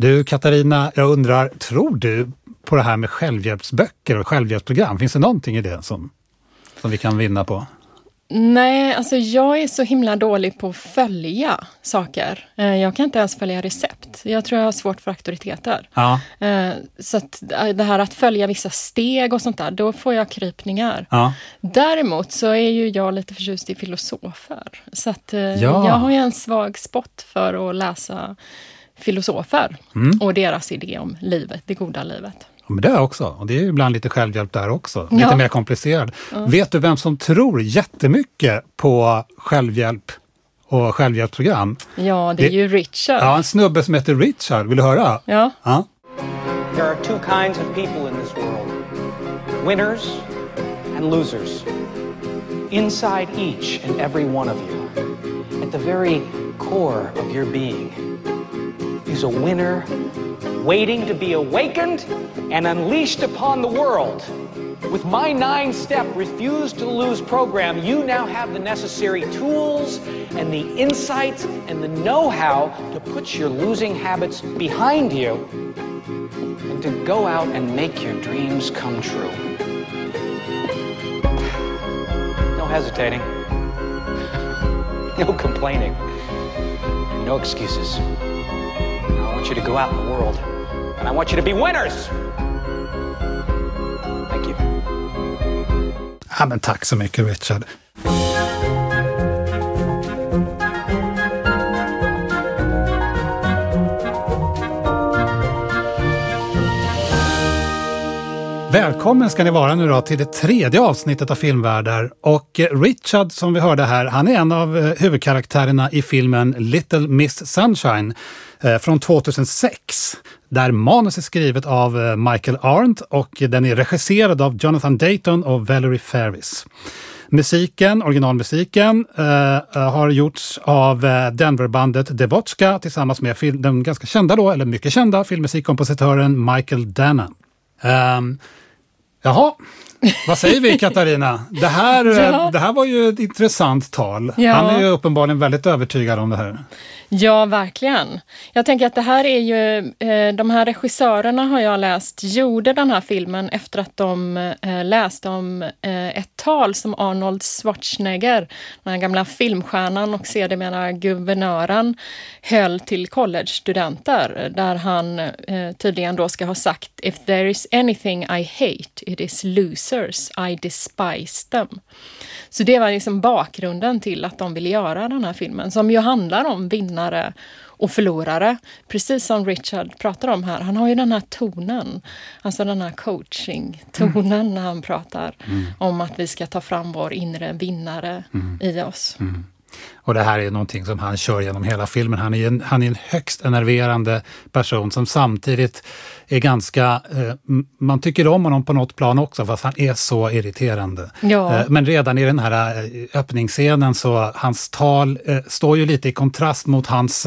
Du Katarina, jag undrar, tror du på det här med självhjälpsböcker och självhjälpsprogram? Finns det någonting i det som, som vi kan vinna på? Nej, alltså jag är så himla dålig på att följa saker. Eh, jag kan inte ens följa recept. Jag tror jag har svårt för auktoriteter. Ja. Eh, så att eh, det här att följa vissa steg och sånt där, då får jag krypningar. Ja. Däremot så är ju jag lite förtjust i filosofer. Så att Ja. jag har ju en svag spot för att läsa filosofer Mm. och deras idé om livet, det goda livet. Ja, Men det är också. Och det är ju ibland lite självhjälp där också. Lite Ja. mer komplicerad. Vet du vem som tror jättemycket på självhjälp och självhjälpsprogram? Ja, det är Det- ju Richard. Ja, en snubbe som heter Richard. Vill du höra? Ja. Ja. There are two kinds of people in this world winners and losers. Inside each and every one of you, at the very core of your being, is a winner waiting to be awakened and unleashed upon the world. With my nine step Refuse to Lose program, you now have the necessary tools and the insights and the know how to put your losing habits behind you and to go out and make your dreams come true. No hesitating, no complaining, no excuses. Want you to go out in the world and I want you to be winners. Thank you. ja, men tack så mycket Richard. Välkommen ska ni vara nu då till det tredje avsnittet av Filmvärldar. Och Richard som vi hörde här, han är en av huvudkaraktärerna i filmen Little Miss Sunshine Eh, från 2006. Där manus är skrivet av eh, Michael Arndt och den är regisserad av Jonathan Dayton och Valerie Ferris. Musiken, originalmusiken, eh, eh har gjorts av Denverbandet Devotska tillsammans med film, den ganska kända då, eller mycket kända filmmusikkompositören Michael Dana. Um, ehm, jaha, vad säger vi Katarina? Det här, eh, Ja. det här var ju ett intressant tal. Ja. Han är ju uppenbarligen väldigt övertygad om det här. Ja, verkligen. Jag tänker att det här är ju, eh, de här regissörerna har jag läst, gjorde den här filmen efter att de eh, läste om ett tal som Arnold Schwarzenegger, den här gamla filmstjärnan och sedermera guvernören, höll till collegestudenter där han tydligen då ska ha sagt If there is anything I hate, it is losers. I despise them. Så det var liksom bakgrunden till att de ville göra den här filmen som ju handlar om vinnare och förlorare. Precis som Richard pratar om här. Han har ju den här tonen, alltså den här coaching-tonen när han pratar om att vi ska ta fram vår inre vinnare i oss. Och det här är någonting som han kör genom hela filmen. Han är en, han är en högst enerverande person som samtidigt är ganska... Eh, man tycker om honom på något plan också, fast han är så irriterande. Ja. Eh, men redan i den här eh, öppningsscenen så, hans tal eh, står ju lite i kontrast mot hans...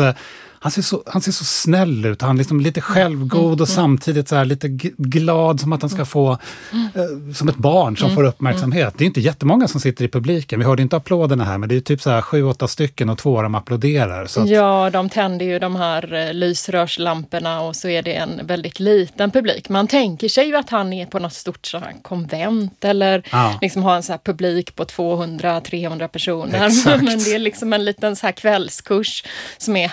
Han ser, så, han ser så snäll ut, han är liksom lite självgod och samtidigt så här lite glad som att han ska få, eh, som ett barn som får uppmärksamhet. Det är inte jättemånga som sitter i publiken, vi hörde inte applåderna här, men det är typ så här sju, åtta stycken och två av dem applåderar. Att, Ja, de tänder ju de här eh, lysrörslamporna och så är det en väldigt liten publik. Man tänker sig ju att han är på något stort så här konvent eller Ja. liksom har en så här publik på 200-300 personer. Exakt. Men det är liksom en liten så här kvällskurs som är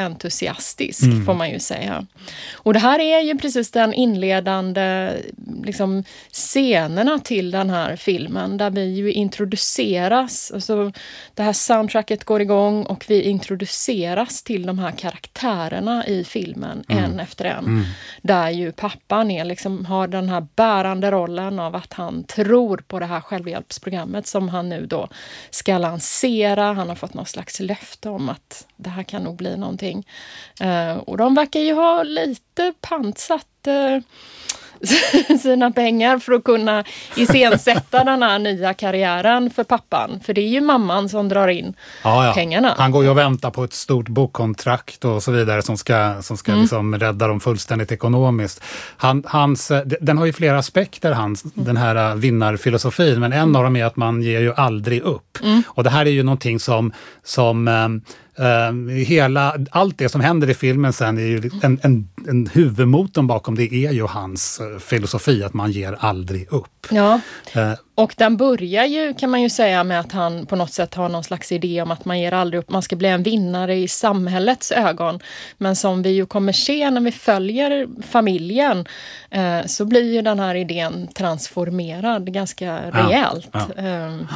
halventusiastisk, Mm. får man ju säga. Och det här är ju precis den inledande liksom, scenerna till den här filmen där vi ju introduceras, alltså det här soundtracket går igång och vi introduceras till de här karaktärerna i filmen en efter en. Där ju pappan är, liksom, har den här bärande rollen av att han tror på det här självhjälpsprogrammet som han nu då ska lansera. Han har fått något slags löfte om att det här kan nog bli någonting. Eh, och de verkar ju ha lite pantsatt eh, sina pengar för att kunna iscensätta den här nya karriären för pappan. För det är ju mamman som drar in ja, ja. pengarna. Han går ju och väntar på ett stort bokkontrakt och så vidare som ska, som ska liksom rädda dem fullständigt ekonomiskt. Han, hans, eh, den har ju flera aspekter, hans, den här eh, vinnarfilosofin, men en av dem är att man ger ju aldrig upp. Och det här är ju någonting som, som Um, hela, allt det som händer i filmen sen är ju en, en, en huvudmotorn bakom det är ju hans uh, filosofi att man ger aldrig upp. Ja, uh, och den börjar ju kan man ju säga med att han på något sätt har någon slags idé om att man ger aldrig upp, man ska bli en vinnare i samhällets ögon. Men som vi ju kommer se när vi följer familjen så blir ju den här idén transformerad ganska rejält. Ja, ja. Ehm,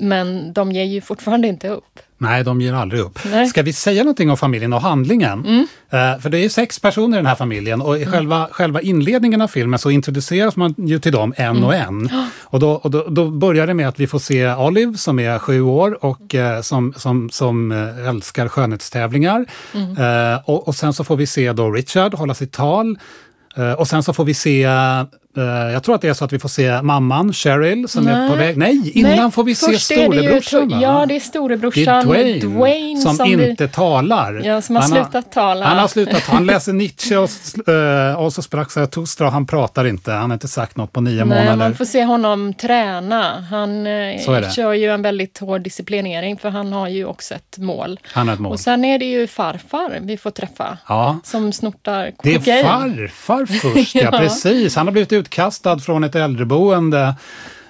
men de ger ju fortfarande inte upp. Nej, de ger aldrig upp. Nej. Ska vi säga någonting om familjen och handlingen? Mm. För det är sex personer i den här familjen och i mm. själva, själva inledningen av filmen så introduceras man ju till dem en mm. och en. Och, då, och då, då, börjar det med att vi får se Olive som är sju år och uh, som, som, som uh, älskar skönhetstävlingar. Mm. och, och sen så får vi se då Richard hålla sitt tal. och sen så får vi se jag tror att det är så att vi får se mamman, Cheryl, som Nej. är på väg. Nej, innan Nej, får vi se storebrorsan. Ju, ja, det är storebrorsan det är Dwayne, Dwayne som, som, inte vi, talar. Ja, som har han slutat tala. Han har slutat Han läser Nietzsche och, uh, och så sprack Zarathustra och han pratar inte. Han har inte sagt något på nio Nej, månader. Man får se honom träna. Han uh, kör ju en väldigt hård disciplinering för han har ju också ett mål. Han har ett mål. Och sen är det ju farfar vi får träffa. Ja. Som snortar kokain. Det är farfar först, ja, ja. precis. Han har blivit utkastad från ett äldreboende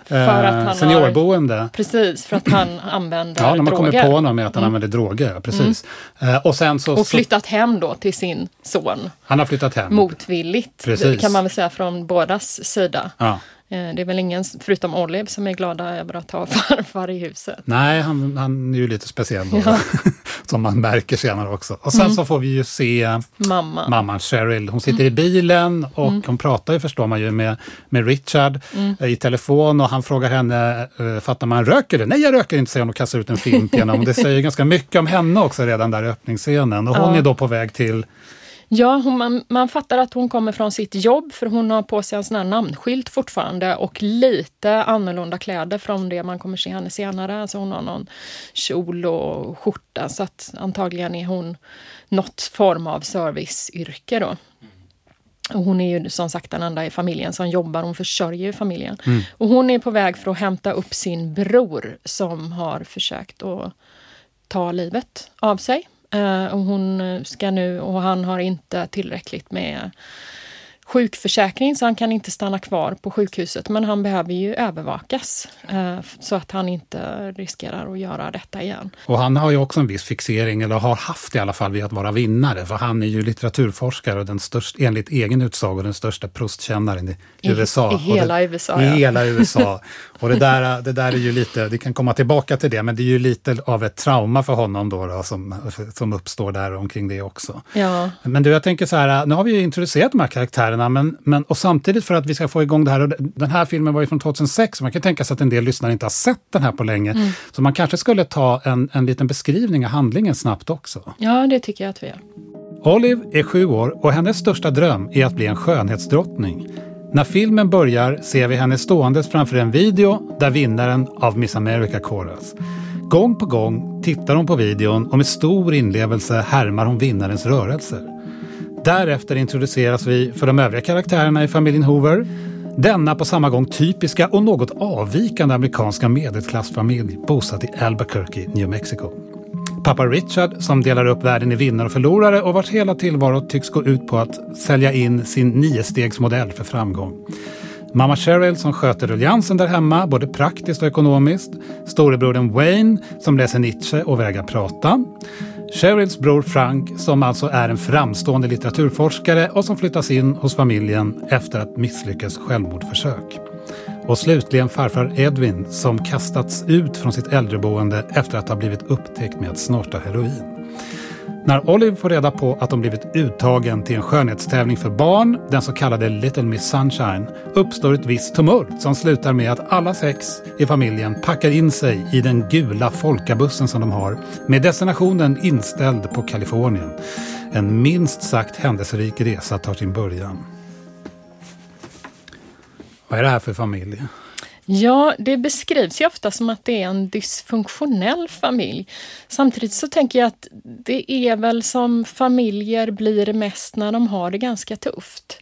för att han seniorboende. Har, precis, för att han använder droger. Ja, när man kommer på honom med att han mm. använder droger. Precis. Mm. och, sen så, och flyttat hem då till sin son. Han har flyttat hem. Motvilligt, precis. kan man väl säga från bådas sida. Ja. Eh, det är väl ingen, förutom Olive, som är glada över att ha farfar i huset. Nej, han, han är ju lite speciell då, ja. som man märker senare också. Och sen mm. så får vi ju se Mamma. mamman Cheryl. Hon sitter mm. i bilen och mm. hon pratar ju, förstår man ju, med, med Richard mm. eh, i telefon och han frågar henne, uh, fattar man röker du? Nej, jag röker inte, säger hon och kastar ut en fimp genom. Det säger ganska mycket om henne också redan där i öppningsscenen. Och hon ja. är då på väg till Ja, hon, man, man fattar att hon kommer från sitt jobb för hon har på sig en sån här namnskylt fortfarande och lite annorlunda kläder från det man kommer se henne senare. Alltså hon har någon kjol och skjorta så att antagligen är hon något form av serviceyrke då. Och hon är ju som sagt den enda i familjen som jobbar, hon försörjer familjen. Mm. Och hon är på väg för att hämta upp sin bror som har försökt att ta livet av sig. Uh, och hon ska nu, och han har inte tillräckligt med sjukförsäkring så han kan inte stanna kvar på sjukhuset men han behöver ju övervakas eh, så att han inte riskerar att göra detta igen. Och han har ju också en viss fixering, eller har haft i alla fall, vid att vara vinnare. För han är ju litteraturforskare och den störst, enligt egen utsago den största Proustkännaren i, I USA. I hela det, USA. I ja. hela USA. och det där, det där är ju lite, vi kan komma tillbaka till det, men det är ju lite av ett trauma för honom då, då som, som uppstår där omkring det också. Ja. Men du, jag tänker så här, nu har vi ju introducerat de här karaktärerna. Men, men, och samtidigt för att vi ska få igång det här, och den här filmen var ju från 2006, man kan tänka sig att en del lyssnare inte har sett den här på länge. Mm. Så man kanske skulle ta en, en liten beskrivning av handlingen snabbt också. Ja, det tycker jag att vi gör. Olive är sju år och hennes största dröm är att bli en skönhetsdrottning. När filmen börjar ser vi henne ståendes framför en video där vinnaren av Miss America koras. Gång på gång tittar hon på videon och med stor inlevelse härmar hon vinnarens rörelser. Därefter introduceras vi för de övriga karaktärerna i familjen Hoover. Denna på samma gång typiska och något avvikande amerikanska medelklassfamilj bosatt i Albuquerque, New Mexico. Pappa Richard som delar upp världen i vinnare och förlorare och vars hela tillvaro tycks gå ut på att sälja in sin niostegsmodell för framgång. Mamma Cheryl som sköter ruljansen där hemma, både praktiskt och ekonomiskt. Storebrodern Wayne som läser Nietzsche och vägrar prata. Cheryls bror Frank, som alltså är en framstående litteraturforskare och som flyttas in hos familjen efter att misslyckas självmordsförsök. Och slutligen farfar Edwin som kastats ut från sitt äldreboende efter att ha blivit upptäckt med att snorta heroin. När Olive får reda på att de blivit uttagen till en skönhetstävling för barn, den så kallade Little Miss Sunshine, uppstår ett visst tumult som slutar med att alla sex i familjen packar in sig i den gula folkabussen som de har, med destinationen inställd på Kalifornien. En minst sagt händelserik resa tar sin början. Vad är det här för familj? Ja, det beskrivs ju ofta som att det är en dysfunktionell familj. Samtidigt så tänker jag att det är väl som familjer blir mest när de har det ganska tufft.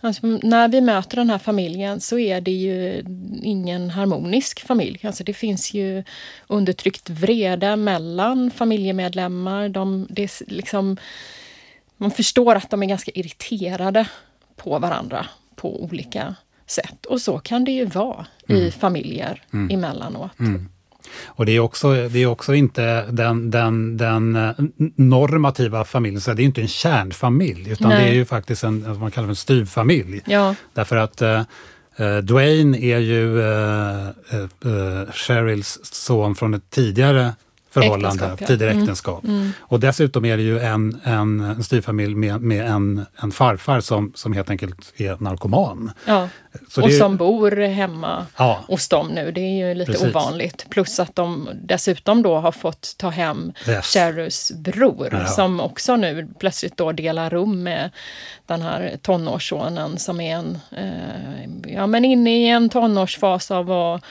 Alltså, när vi möter den här familjen så är det ju ingen harmonisk familj. Alltså, det finns ju undertryckt vrede mellan familjemedlemmar. De, det är liksom, man förstår att de är ganska irriterade på varandra på olika sätt. Och så kan det ju vara mm. i familjer mm. emellanåt. Mm. Och det är också, det är också inte den, den, den eh, normativa familjen, så det är inte en kärnfamilj, utan Nej. det är ju faktiskt en, vad man kallar en styvfamilj. Ja. Därför att eh, eh Dwayne är ju eh, eh, Cheryls son från ett tidigare förhållande, äktenskap, ja. tidigare mm. äktenskap. Mm. Och dessutom är det ju en, en, en styrfamilj med, med en, en farfar som, som helt enkelt är narkoman. Ja. Så och som bor hemma ja. hos dem nu. Det är ju lite Precis. ovanligt. Plus att de dessutom då har fått ta hem yes. Cherrys bror ja. som också nu plötsligt då delar rum med den här tonårssonen som är en, eh, ja men inne i en tonårsfas av att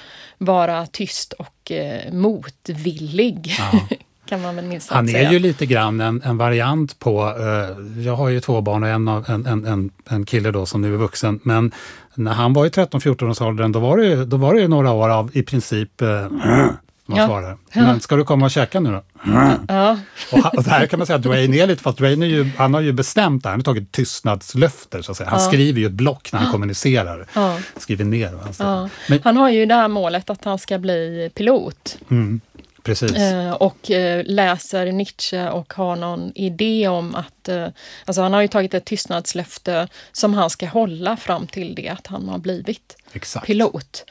vara tyst och eh, motvillig. Ja. kan man väl minst Han är säga. ju lite grann en, en variant på, eh, jag har ju två barn och en, en, en, en kille då som nu är vuxen, men när han var i 13-14 års åldern då var, det, då var det några år av i princip eh, man ja. svarar. Men ska du komma och käka nu då? Ja. Och, och här kan man säga att Dwayne är lite, fast Dwayne är ju, han har ju bestämt det han har tagit tystnadslöfter så att säga. Han ja. skriver ju ett block när han kommunicerar. Skriver ner säger. Men, han har ju det här målet att han ska bli pilot. Mm. Precis. Eh, och eh, läser Nietzsche och har någon idé om att... Eh, alltså han har ju tagit ett tystnadslöfte som han ska hålla fram till det att han har blivit Exakt. pilot.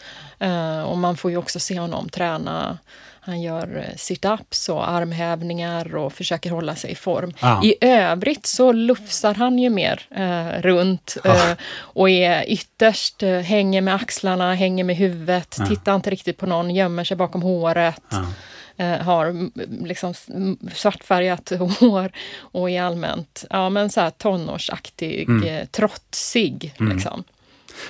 och man får ju också se honom träna han gör sit-ups och armhävningar och försöker hålla sig i form. Ah. I övrigt så lufsar han ju mer eh, runt ah. eh, och är ytterst, eh, hänger med axlarna, hänger med huvudet, ah. tittar inte riktigt på någon, gömmer sig bakom håret eh, har liksom svartfärgat hår och är allmänt ja, men så här tonårsaktig, mm. Eh, trotsig. Mm. Liksom.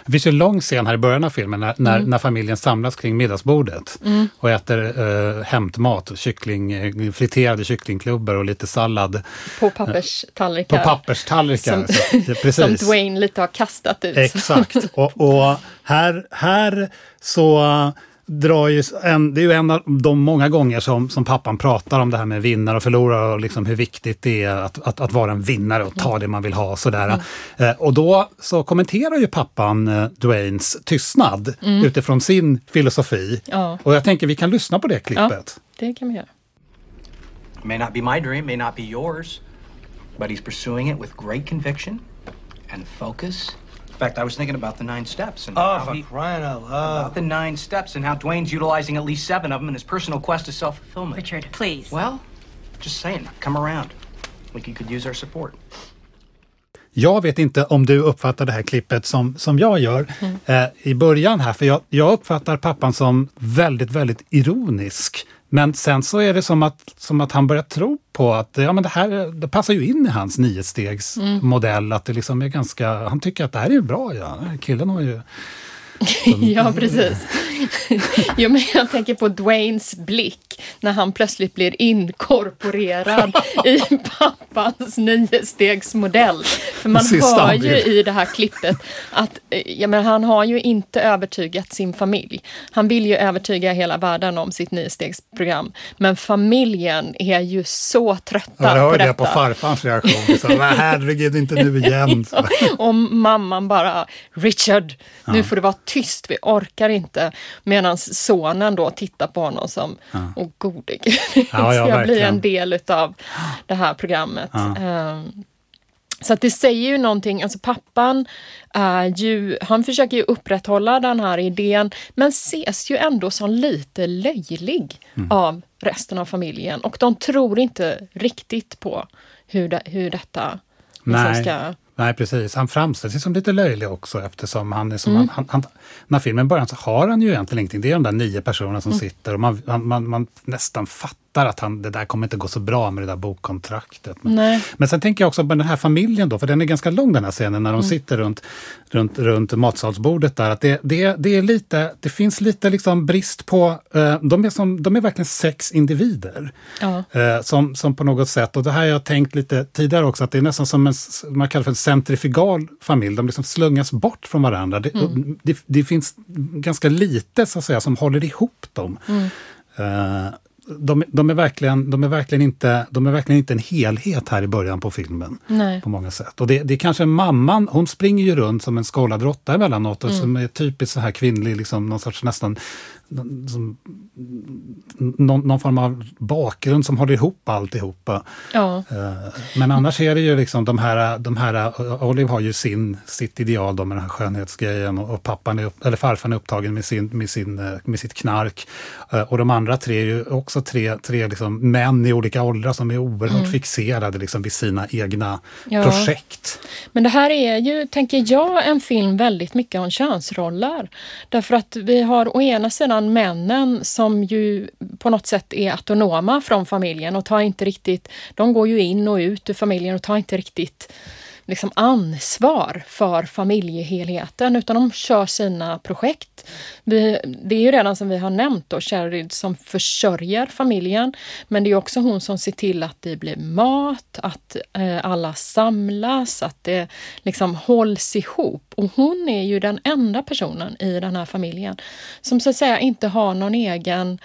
Det finns ju en lång scen här i början av filmen när, när, mm. när familjen samlas kring middagsbordet mm. och äter eh, hämtmat, kyckling, eh, friterade kycklingklubbor och lite sallad. På papperstallrikar. På papperstallrikar. Som, så, precis. som Dwayne lite har kastat ut. Exakt. Och, och här, här så drar ju en, det är ju en av de många gånger som, som pappan pratar om det här med vinnare och förlorare och liksom hur viktigt det är att, att, att vara en vinnare och ta det man vill ha. Sådär. Mm. Eh, och då så kommenterar ju pappan eh, Dwaynes tystnad mm. utifrån sin filosofi. Ja. Och jag tänker vi kan lyssna på det klippet. Ja, det kan vi göra. May not be my dream, may not be yours, but he's pursuing it with great conviction and focus fact, I was thinking about the nine steps and oh, for he, crying out loud. About the nine steps and how Dwayne's utilizing at least seven of them in his personal quest to self-fulfillment. Richard, please. Well, just saying, come around. Like you could use our support. Jag vet inte om du uppfattar det här klippet som, som jag gör mm. eh, i början här, för jag, jag uppfattar pappan som väldigt, väldigt ironisk. Men sen så är det som att, som att han börjar tro på att ja, men det här det passar ju in i hans niostegsmodell. Mm. Att det liksom är ganska, han tycker att det här är bra. Ja. Killen har ju ja, precis. jo, men jag tänker på Dwaynes blick när han plötsligt blir inkorporerad i pappans niostegsmodell. För man Sista hör ju i det här klippet att eh, ja, men han har ju inte övertygat sin familj. Han vill ju övertyga hela världen om sitt niostegsprogram. Men familjen är ju så trötta ja, på detta. Jag hörde det på farfars reaktion. Så, herregud, inte nu igen. och mamman bara, Richard, nu ja. får du vara tyst, vi orkar inte. Medan sonen då tittar på honom som, ja. åh gode gud, ja, ja, jag bli en del utav det här programmet. Ja. Um, så att det säger ju någonting, alltså pappan är ju, han försöker ju upprätthålla den här idén men ses ju ändå som lite löjlig mm. av resten av familjen och de tror inte riktigt på hur, det, hur detta liksom ska Nej, precis. Han framställs ju som lite löjlig också eftersom han är som... Mm. Han, han, när filmen börjar så har han ju egentligen ingenting. Det är de där nio personerna som mm. sitter och man, man, man, nästan fattar fattar att han, det där kommer inte gå så bra med det där bokkontraktet. Men, Nej. men sen tänker jag också på den här familjen då, för den är ganska lång den här scenen när de Mm. sitter runt, runt, runt matsalsbordet där. Att det, det, det, är lite, det finns lite liksom brist på, eh, de, är som, de är verkligen sex individer. Ja. Eh, som, som på något sätt, och det här har jag tänkt lite tidigare också, att det är nästan som en, man kallar för en centrifugal familj. De liksom slungas bort från varandra. Det, och det, det finns ganska lite så att säga som håller ihop dem. Eh, de, de, är verkligen, de, är verkligen inte, de är verkligen inte en helhet här i början på filmen. Nej. På många sätt. Och det, det är kanske mamman, hon springer ju runt som en skållad råtta emellanåt och Mm. som är typiskt så här kvinnlig, liksom, någon sorts nästan som, någon, någon form av bakgrund som håller ihop alltihopa. Ja. Eh, Men annars är det ju liksom de här, de här Olive har ju sin, sitt ideal då med den här skönhetsgrejen och, pappan är upp, eller farfan är upptagen med, sin, med, sin, eh, med sitt knark. Eh, Och de andra tre är ju också tre, tre liksom män i olika åldrar som är oerhört fixerade liksom vid sina egna Ja. projekt. Men det här är ju, tänker jag, en film väldigt mycket om könsroller. Därför att vi har å ena sidan männen som ju på något sätt är autonoma från familjen och tar inte riktigt, de går ju in och ut ur familjen och tar inte riktigt liksom ansvar för familjehelheten utan de kör sina projekt. Vi, det är ju redan som vi har nämnt då, Sherid som försörjer familjen men det är också hon som ser till att det blir mat, att eh, alla samlas, att det liksom hålls ihop. Och hon är ju den enda personen i den här familjen som så att säga inte har någon egen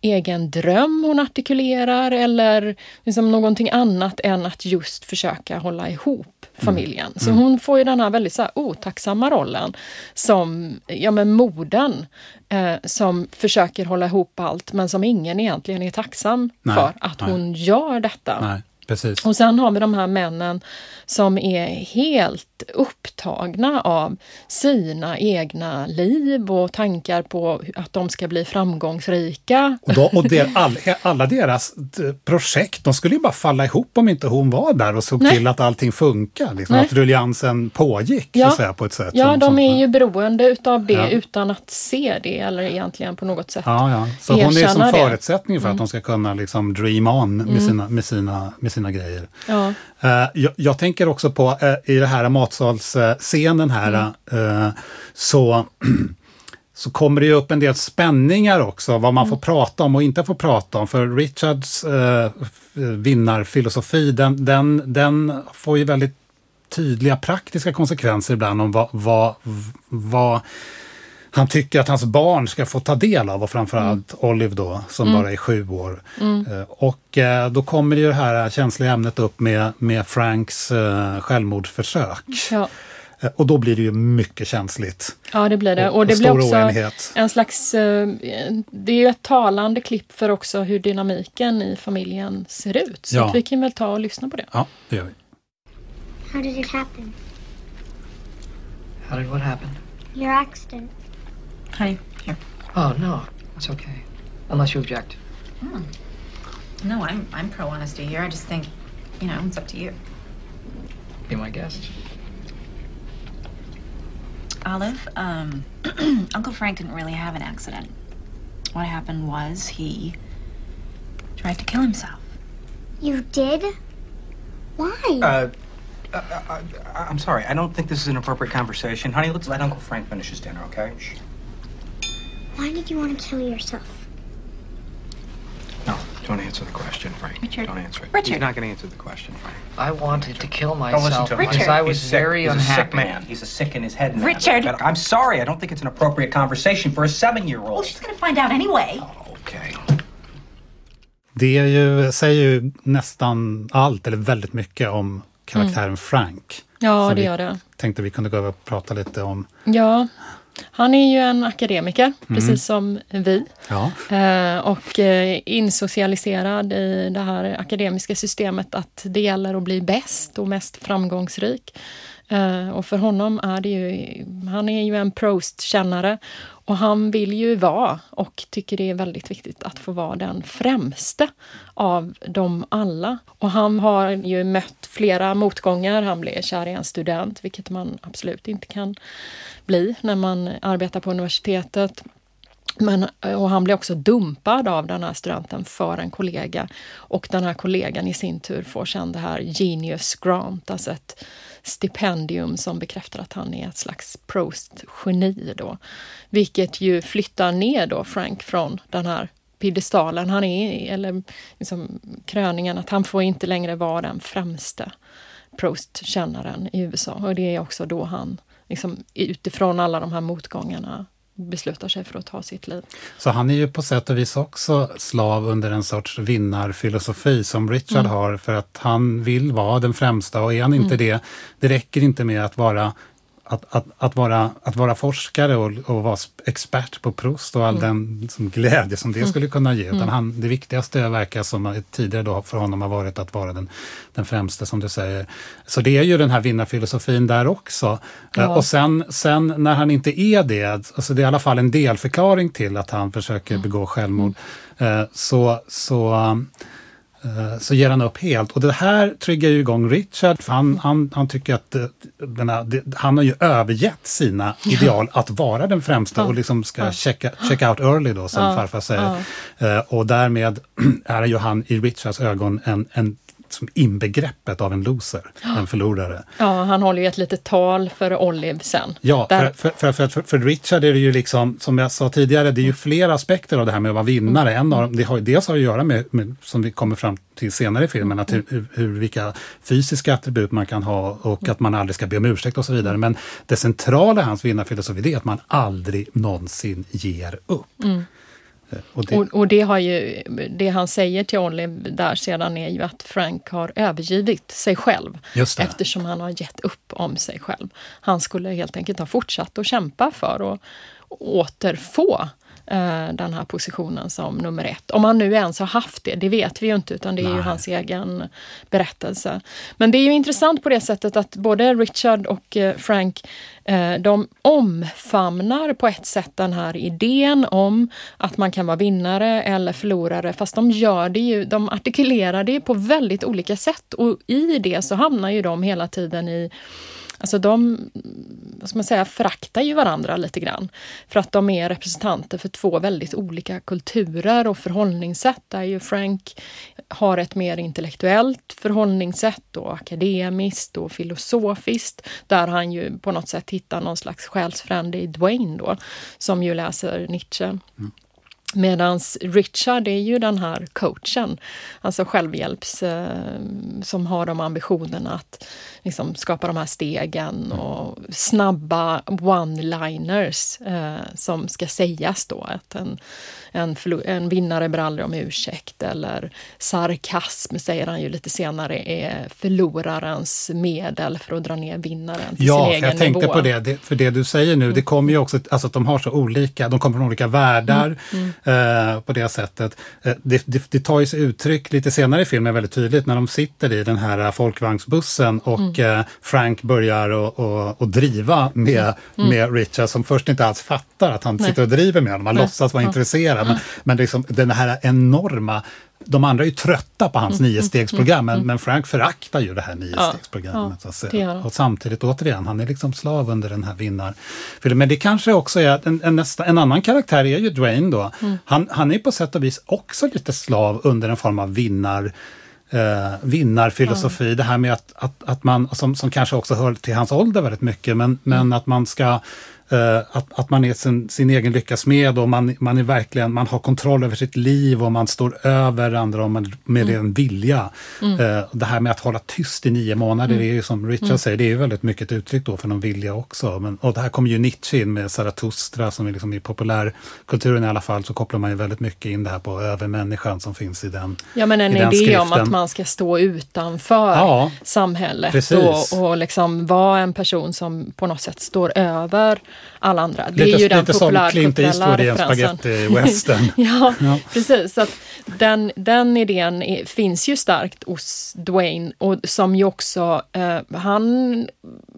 egen dröm hon artikulerar eller liksom någonting annat än att just försöka hålla ihop familjen. Så hon får ju den här väldigt så här otacksamma rollen som ja, men modern eh, som försöker hålla ihop allt men som ingen egentligen är tacksam Nej, för att nej. hon gör detta. Nej, precis. Och sen har vi de här männen som är helt upptagna av sina egna liv och tankar på att de ska bli framgångsrika. Och, då, och der, all, alla deras eh, projekt, de skulle ju bara falla ihop om inte hon var där och såg Nej. till att allting funkar. Liksom, att rulliansen pågick så Ja. att säga, på ett sätt. Ja, som, de som, är ju beroende utav det Ja. utan att se det eller egentligen på något sätt. Ja, ja. Så hon är som. Mm. förutsättning för att de ska kunna liksom dream on med, sina, med, sina, med sina grejer. Ja. Eh, jag, jag tänker också på eh, i det här matsalsscenen här Mm. eh, så, så kommer det ju upp en del spänningar också, vad man Mm. får prata om och inte får prata om. För Richards eh, vinnarfilosofi, den, den, den får ju väldigt tydliga praktiska konsekvenser ibland om vad, vad, vad han tycker att hans barn ska få ta del av och framförallt Olive då som bara är sju år. Eh, Och eh, då kommer ju det här känsliga ämnet upp med, med Franks eh, självmordsförsök. Ja. Och då blir det ju mycket känsligt. ja, det blir det. Och- Och det och blir stor också oenighet. en slags... Det är ju ett talande klipp för också hur dynamiken i familjen ser ut. Så Ja. vi kan väl ta och lyssna på det. Ja, det gör vi. How did it happen? How did what happen? Your accident. Honey, here. Oh, no. It's okay. Unless you object. No, I'm I'm pro honesty here. I just think, you know, it's up to you. Be my guest. Olive, um, Uncle Frank didn't really have an accident. What happened was he tried to kill himself. You did? Why? Uh, uh, uh, I'm sorry. I don't think this is an appropriate conversation. Honey, let's let Uncle Frank finish his dinner, okay? Shh. Why did you want to kill yourself? No, don't answer the question, Frank. Richard. Don't answer it. Richard. He's not going to answer the question, Frank. I wanted to kill Don't listen myself to him. because Richard. I was He's sick. very He's unhappy. a sick man. He's a sick in his head man. Richard. But I'm sorry. I don't think it's an appropriate conversation for a seven-year-old. Well, she's gonna find out anyway. Okay. Det är ju, säger ju nästan allt, eller väldigt mycket, om karaktären Frank. Ja, Som det gör det. tänkte vi kunde gå över och prata lite om. Ja, han är ju en akademiker, precis som vi. Ja, Eh, och eh, insocialiserad i det här akademiska systemet att det gäller att bli bäst och mest framgångsrik. Eh, och för honom är det ju, han är ju en Proust-kännare och han vill ju vara och tycker det är väldigt viktigt att få vara den främste av dem alla. Och han har ju mött flera motgångar. Han blev kär i en student, vilket man absolut inte kan bli när man arbetar på universitetet. Men, och han blir också dumpad av den här studenten för en kollega. Och den här kollegan i sin tur får sen det här Genius Grant, alltså ett stipendium som bekräftar att han är ett slags Proust-geni. Då. Vilket ju flyttar ner då Frank från den här piedestalen han är i, eller liksom kröningen, att han får inte längre vara den främste Proust-kännaren i USA. Och det är också då han, liksom, utifrån alla de här motgångarna, beslutar sig för att ta sitt liv. Så han är ju på sätt och vis också slav under en sorts vinnarfilosofi som Richard mm. har för att han vill vara den främsta och är han inte mm. det, det räcker inte med att vara att, att, att, vara, att vara forskare och, och vara expert på Proust och all mm. den liksom, glädje som det mm. skulle kunna ge. Utan mm. han, det viktigaste verkar som tidigare då för honom har varit att vara den, den främste som du säger. Så det är ju den här vinnarfilosofin där också. Ja. Uh, och sen, sen när han inte är det, alltså det är i alla fall en delförklaring till att han försöker mm. begå självmord. Uh, så så Eh, så ger han upp helt. Och det här triggar ju igång Richard, för han, han, han tycker att eh, denna, han har ju övergett sina ideal att vara den främsta och liksom ska check, check out early då, som farfar säger. Uh, och därmed är ju han i Richards ögon en, en som inbegreppet av en loser, en förlorare. Ja, han håller ju ett litet tal för Olive sen. Ja, för, för, för, för, för Richard är det ju liksom, som jag sa tidigare, det är ju flera aspekter av det här med att vara vinnare. En av dem, det har, dels har att göra med, med, som vi kommer fram till senare i filmen, att hur, hur, vilka fysiska attribut man kan ha och att man aldrig ska be om ursäkt och så vidare. Men det centrala i hans vinnarfilosofi är att man aldrig någonsin ger upp. Mm. Och det... Och, och det, har ju, det han säger till Olive där sedan är ju att Frank har övergivit sig själv eftersom han har gett upp om sig själv. Han skulle helt enkelt ha fortsatt att kämpa för att återfå den här positionen som nummer ett. Om han nu ens har haft det, det vet vi ju inte utan det är Nej. ju hans egen berättelse. Men det är ju intressant på det sättet att både Richard och eh, Frank eh, de omfamnar på ett sätt den här idén om att man kan vara vinnare eller förlorare fast de gör det ju, de artikulerar det på väldigt olika sätt och i det så hamnar ju de hela tiden i Alltså de vad ska man säga, föraktar ju varandra lite grann. För att de är representanter för två väldigt olika kulturer och förhållningssätt. Där ju Frank har ett mer intellektuellt förhållningssätt och akademiskt och filosofiskt. Där han ju på något sätt hittar någon slags själsfrände i Dwayne då, som ju läser Nietzsche. Mm. Medans Richard är ju den här coachen, alltså självhjälps, eh, som har de ambitionerna att liksom, skapa de här stegen och snabba one-liners eh, som ska sägas då. Att en, en, en vinnare aldrig om ursäkt eller sarkasm säger han ju lite senare är förlorarens medel för att dra ner vinnaren till ja, sin egen nivå. Ja, jag tänkte på det, det, för det du säger nu, det kommer ju också, alltså att de har så olika, de kommer från olika världar mm, mm. Eh, på det sättet. Eh, det, det, det, tar ju sig uttryck lite senare i filmen väldigt tydligt när de sitter i den här folkvagnsbussen och mm. eh, Frank börjar och, och, och driva med, mm. med Richard som först inte alls fattar att han Nej. sitter och driver med honom, han Nej. låtsas vara intresserad men, men liksom den här enorma de andra är ju trötta på hans mm, niostegsprogram, mm, men, mm. men Frank föraktar ju det här niostegsprogrammet. Ja, så ja, och samtidigt, återigen, han är liksom slav under den här vinnarfilmen. Men det kanske också är, en, en, nästa, en annan karaktär är ju Dwayne då. Mm. Han, han är på sätt och vis också lite slav under en form av vinnar eh, vinnarfilosofi. Det här med att, att, att man, som, som kanske också hör till hans ålder väldigt mycket, men, men mm. att man ska att, att man är sin, sin egen lyckas med och man, man är verkligen, man har kontroll över sitt liv och man står över andra och man, med mm. en vilja. Mm. Uh, det här med att hålla tyst i nio månader, mm. det är ju som Richard mm. säger, det är ju väldigt mycket ett uttryck då för någon vilja också. Men, och det här kommer ju Nietzsche in med Zarathustra som är liksom i populärkulturen i alla fall, så kopplar man ju väldigt mycket in det här på övermänniskan som finns i den Ja men en idé skriften. om att man ska stå utanför ja, samhället och, och liksom vara en person som på något sätt står över alla andra. Det lite, är ju den som Clint Eastwood i en spaghetti-western. ja, ja, precis. Så den, den idén är, finns ju starkt hos Dwayne och som ju också, eh, han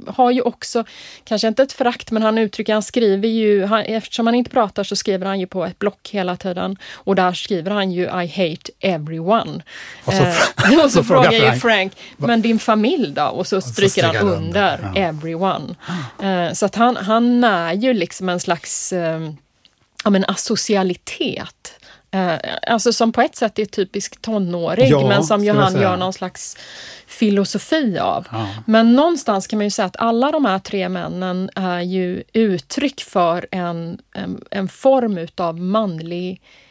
har ju också, kanske inte ett förakt, men han uttrycker, han skriver ju, han, eftersom han inte pratar så skriver han ju på ett block hela tiden och där skriver han ju I hate everyone. Och så, eh, och så frågar Frank, ju Frank, men din familj då? Och så stryker, han under ja. everyone. Eh, så att han, han är ju liksom en slags eh, ja, men asocialitet. Eh, alltså som på ett sätt är typisk tonårig, Ja, men som ju skulle jag han säga. gör någon slags filosofi av. Ja. Men någonstans kan man ju säga att alla de här tre männen är ju uttryck för en, en, en form utav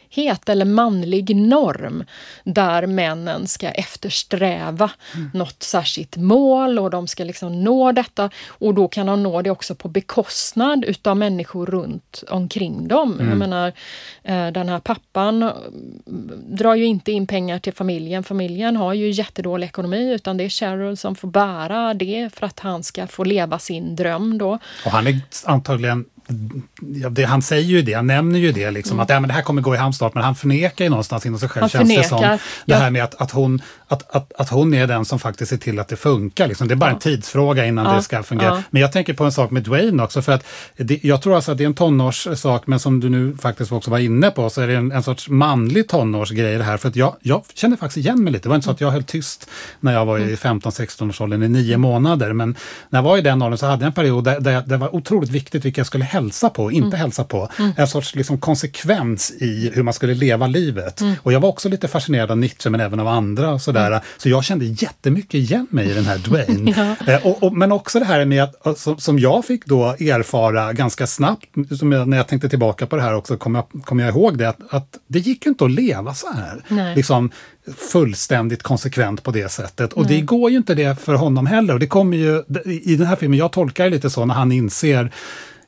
manlighet eller manlig norm där männen ska eftersträva något särskilt mål och de ska liksom nå detta och då kan de nå det också på bekostnad utav människor runt omkring dem. Jag menar, eh, den här pappan eh, drar ju inte in pengar till familjen. Familjen har ju jättedålig ekonomi utan det är Cheryl som får bära det för att han ska få leva sin dröm då. Och han är antagligen Ja, det, han säger ju det, han nämner ju det, liksom, att ja, men det här kommer gå i hamn snart, men han förnekar ju någonstans inom sig själv, Han känns det som. förnekar, Det här med att, att, hon, att, att, att hon är den som faktiskt ser till att det funkar. Liksom. Det är bara en tidsfråga innan Ja, det ska fungera. ja. Men jag tänker på en sak med Dwayne också, för att det, jag tror alltså att det är en tonårssak, men som du nu faktiskt också var inne på, så är det en, en sorts manlig tonårsgrej det här. För att jag, jag känner faktiskt igen mig lite. Det var inte så att jag höll tyst när jag var i 15-16 års åldern i nio månader, men när jag var i den åldern så hade jag en period där, där det var otroligt viktigt vilka jag skulle hälsa på och inte hälsa på. En sorts liksom konsekvens i hur man skulle leva livet. Och jag var också lite fascinerad av Nietzsche, men även av andra. Och sådär. Så jag kände jättemycket igen mig i den här Dwayne. Eh, och, och, men också det här med att, eh, som, som jag fick då erfara ganska snabbt, jag, när jag tänkte tillbaka på det här också, kom jag, kom jag ihåg det, att, att det gick ju inte att leva så här. Nej. Liksom, fullständigt konsekvent på det sättet. Och det går ju inte det för honom heller. Och det kommer ju, i den här filmen, jag tolkar det lite så när han inser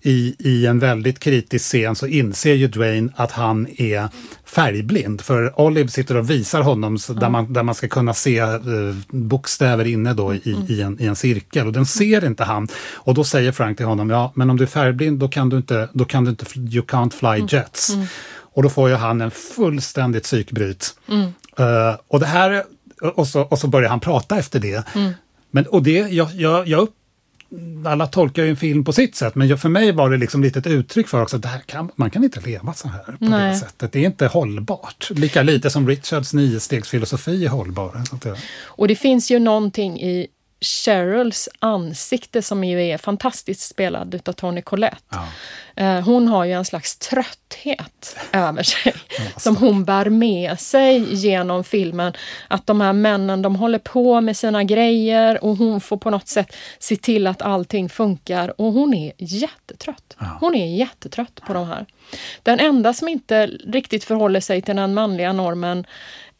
i, i en väldigt kritisk scen så inser ju Dwayne att han är färgblind. För Olive sitter och visar honom så där, man, där man ska kunna se eh, bokstäver inne då i, i, en, i en cirkel. Och den ser inte han. Och då säger Frank till honom, ja men om du är färgblind då kan du inte, då kan du inte, you can't fly jets. Och då får ju han en fullständigt psykbryt. Eh, och det här, och så, och så börjar han prata efter det. Men, och det, jag, jag, jag alla tolkar ju en film på sitt sätt, men för mig var det liksom lite ett uttryck för också att det här kan, man kan inte leva så här på det Nej. sättet. Det är inte hållbart. Lika lite som Richards niostegsfilosofi är hållbar. Det, Och det finns ju någonting i Cheryls ansikte som ju är fantastiskt spelad utav Toni Collette. ja. Eh, Hon har ju en slags trötthet över sig som hon bär med sig genom filmen. Att de här männen, de håller på med sina grejer och hon får på något sätt se till att allting funkar och hon är jättetrött. Hon är jättetrött på de här. Den enda som inte riktigt förhåller sig till den manliga normen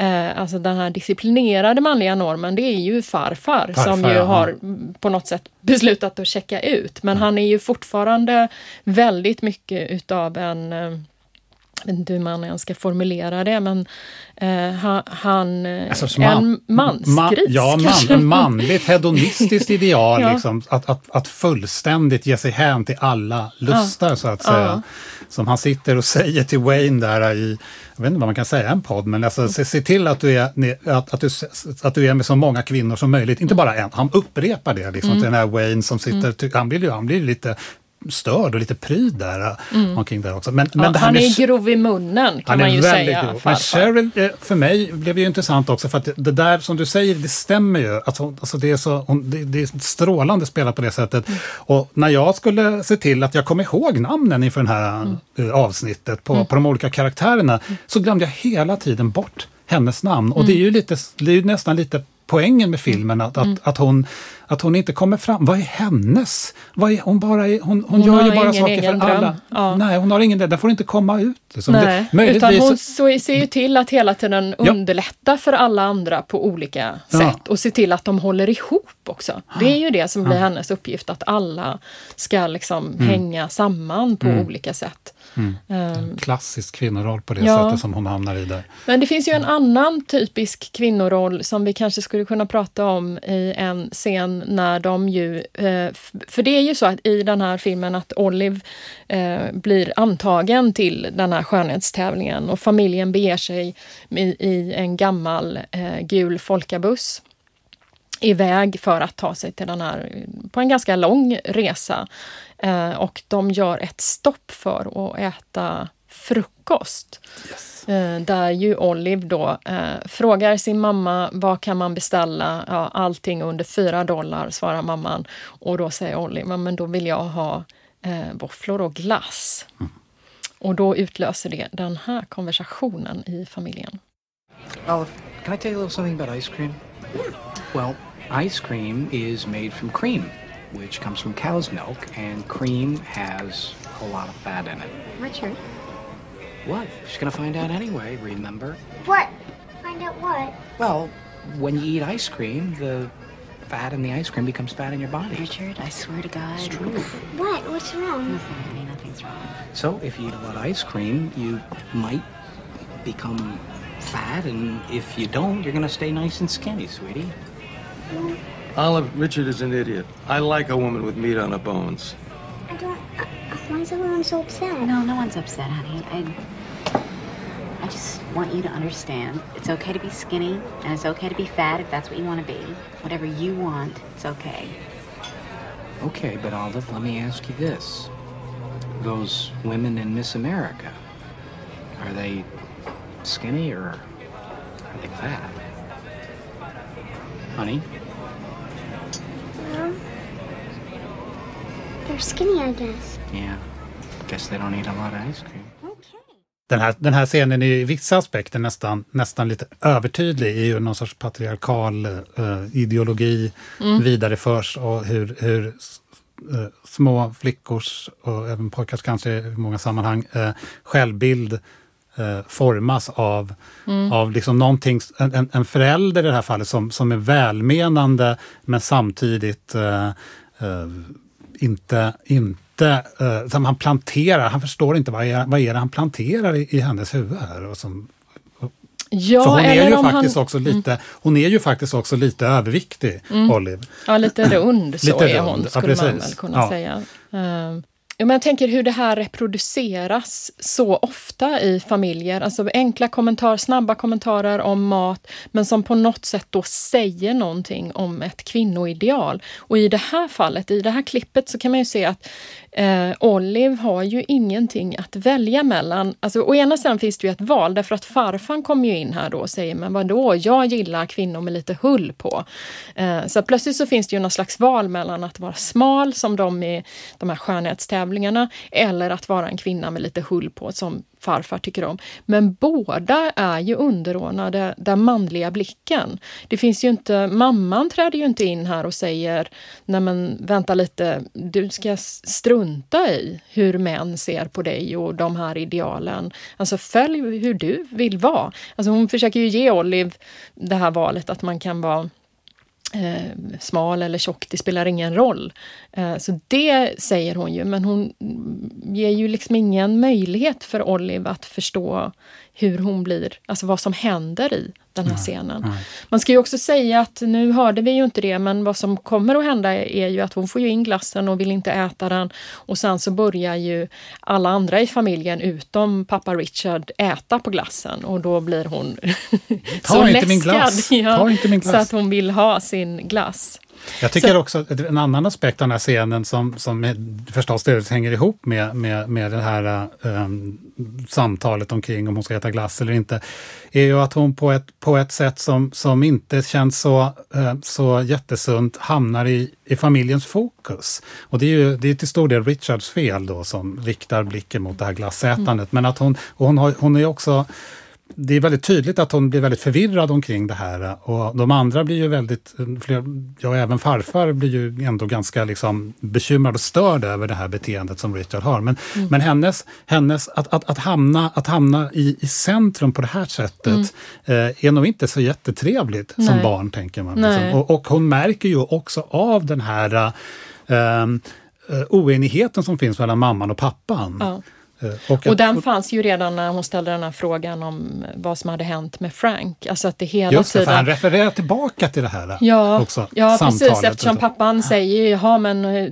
Eh, alltså den här disciplinerade manliga normen, det är ju farfar, Farfar, som ju ja. har mm, på något sätt beslutat att checka ut. Men han är ju fortfarande väldigt mycket utav en eh, jag vet inte hur man ens ska formulera det, men eh, han, han eh, En sorts en man- mansgris. Ma, ja, man, en manligt hedonistiskt ideal. Ja. liksom, att, att, att fullständigt ge sig hän till alla lustar, så att säga. Ja. Som han sitter och säger till Wayne där i, jag vet inte vad man kan säga, en podd, men alltså, se, se till att du, är, att, att, du, att du är med så många kvinnor som möjligt. Inte bara en, han upprepar det liksom, till den här Wayne som sitter, ty, han blir ju han blir lite störd och lite pryd där omkring där också. Men, men Ja, här han med är grov i munnen kan man är ju säga. grov. Men. Cheryl, eh, för mig, blev ju intressant också för att det- där som du säger, det stämmer ju. Alltså, alltså det, är så, det, det är strålande spelat på det sättet. Mm. Och när jag skulle se till att jag kom ihåg namnen inför det här Mm. eh, avsnittet på, på de olika karaktärerna, så glömde jag hela tiden bort hennes namn. Och det är Mm. ju, lite, det är ju nästan lite poängen med filmen, att, att, att, hon, att hon inte kommer fram. Vad är hennes? Vad är, hon, bara är, hon, hon, Hon gör ju bara saker för dröm. alla. Ja. Nej, hon har ingen Den får inte komma ut. Liksom. Nej, det, utan hon så, ser ju till att hela tiden Ja. underlätta för alla andra på olika Ja. sätt och se till att de håller ihop också. Det är ju det som blir hennes uppgift, att alla ska liksom Mm. hänga samman på olika sätt. Ehm, klassisk kvinnoroll på det Ja. sättet som hon hamnar i där. Men det finns ju en annan typisk kvinnoroll som vi kanske skulle kunna prata om i en scen när de ju... Eh, för det är ju så att i den här filmen att Olive eh, blir antagen till den här skönhetstävlingen och familjen beger sig i, i en gammal eh, gul folkabuss iväg för att ta sig till den här, på en ganska lång resa. Eh, och de gör ett stopp för att äta frukost. Eh, där ju Olive då eh, frågar sin mamma vad kan man beställa? Ja, allting under fyra dollar, svarar mamman. Och då säger Olive, "Ja, men då vill jag ha eh, våfflor och glass. Och då utlöser det den här konversationen i familjen. Olive, can I tell you a little something about ice cream? Well, ice cream is made from cream, which comes from cow's milk, and cream has a lot of fat in it. Richard. What? She's gonna find out anyway, remember? What? Find out what? Well, when you eat ice cream, the fat in the ice cream becomes fat in your body. Richard, I swear to God. It's true. What? What's wrong? Nothing, honey, nothing's wrong. So if you eat a lot of ice cream, you might become fat, and if you don't, you're gonna stay nice and skinny, sweetie. Mm. Olive, Richard is an idiot. I like a woman with meat on her bones. I don't. Uh, why is everyone so upset? No, no one's upset, honey. I, I just want you to understand it's okay to be skinny and it's okay to be fat if that's what you want to be. Whatever you want, it's okay. Okay, but Olive, let me ask you this. Those women in Miss America, are they skinny or are they fat? Honey? Skinny, I guess. Yeah. Guess they don't eat a lot of ice cream. Den här, den här scenen är i vissa aspekter nästan, nästan lite övertydlig i hur någon sorts patriarkal eh, ideologi vidareförs och hur, hur eh, små flickors och även pojkars kanske i många sammanhang eh, självbild eh, formas av, av liksom någonting, en, en- en förälder i det här fallet som, som är välmenande men samtidigt eh, eh, inte, inte eh, som han planterar, han förstår inte vad är, vad är det han planterar i, i hennes huvud här. Och som, Ja, för hon är ju faktiskt han, också lite, hon är ju faktiskt också lite överviktig, Olive. Ja, lite rund så Lite är rund, hon, ja, skulle man precis. väl kunna Ja. säga. Ja, men jag tänker hur det här reproduceras så ofta i familjer. Alltså enkla kommentarer, snabba kommentarer om mat, men som på något sätt då säger någonting om ett kvinnoideal. Och i det här fallet, i det här klippet, så kan man ju se att eh, Olive har ju ingenting att välja mellan. Alltså, å ena sidan finns det ju ett val, därför att farfan kommer ju in här då och säger, men vadå, jag gillar kvinnor med lite hull på. Eh, så att plötsligt så finns det ju någon slags val mellan att vara smal, som de i de här skönhetstävlingarna, eller att vara en kvinna med lite hull på, som farfar tycker om. Men båda är ju underordnade den manliga blicken. Det finns ju inte, mamman träder ju inte in här och säger, nej men vänta lite, du ska strunta i hur män ser på dig och de här idealen. Alltså följ hur du vill vara. Alltså hon försöker ju ge Olive det här valet att man kan vara eh, smal eller tjock, det spelar ingen roll. Eh, så det säger hon ju, men hon ger ju liksom ingen möjlighet för Olive att förstå hur hon blir, alltså vad som händer i den här scenen. Man ska ju också säga att, nu hörde vi ju inte det, men vad som kommer att hända är ju att hon får ju in glassen och vill inte äta den. Och sen så börjar ju alla andra i familjen utom pappa Richard äta på glassen och då blir hon så läskad. Ja, Så att hon vill ha sin glass. Jag tycker Så- också att en annan aspekt av den här scenen som, som är, förstås delvis hänger ihop med, med, med det här um, samtalet omkring om hon ska äta glass eller inte, är ju att hon på ett, på ett sätt som, som inte känns så, eh, så jättesunt hamnar i, i familjens fokus. Och det är ju det är till stor del Richards fel då som riktar blicken mot det här glassätandet. Men att hon, hon, har, hon är också det är väldigt tydligt att hon blir väldigt förvirrad omkring det här och de andra blir ju väldigt, fler, ja även farfar blir ju ändå ganska liksom bekymrad och störd över det här beteendet som Richard har. Men, men hennes, hennes att, att, att hamna, att hamna i, i centrum på det här sättet eh, är nog inte så jättetrevligt som Nej. barn tänker man. Liksom. Och, och hon märker ju också av den här eh, eh, oenigheten som finns mellan mamman och pappan. Ja. Eh, och Och den fanns ju redan när hon ställde den här frågan om vad som hade hänt med Frank. Alltså att det hela Just det, för tiden... han refererar tillbaka till det här Ja, också. ja precis, eftersom pappan säger ja men eh,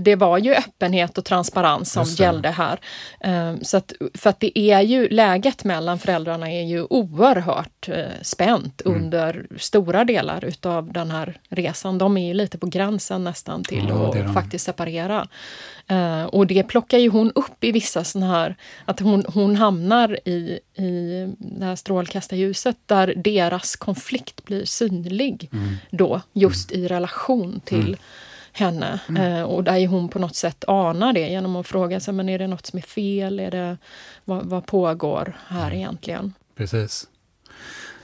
det var ju öppenhet och transparens som gällde här. Ehm, Så att, för att det är ju, läget mellan föräldrarna är ju oerhört eh, spänt Mm. under stora delar utav den här resan. De är ju lite på gränsen nästan till Ja, att de. faktiskt separera. Eh, och det plockar ju hon upp i vissa sådana här, att hon, hon hamnar i, i det här strålkastarljuset där deras konflikt blir synlig Mm. då, just i relation till henne. Eh, och där hon på något sätt anar det genom att fråga sig, men är det något som är fel? Är det, vad, vad pågår här egentligen? Precis.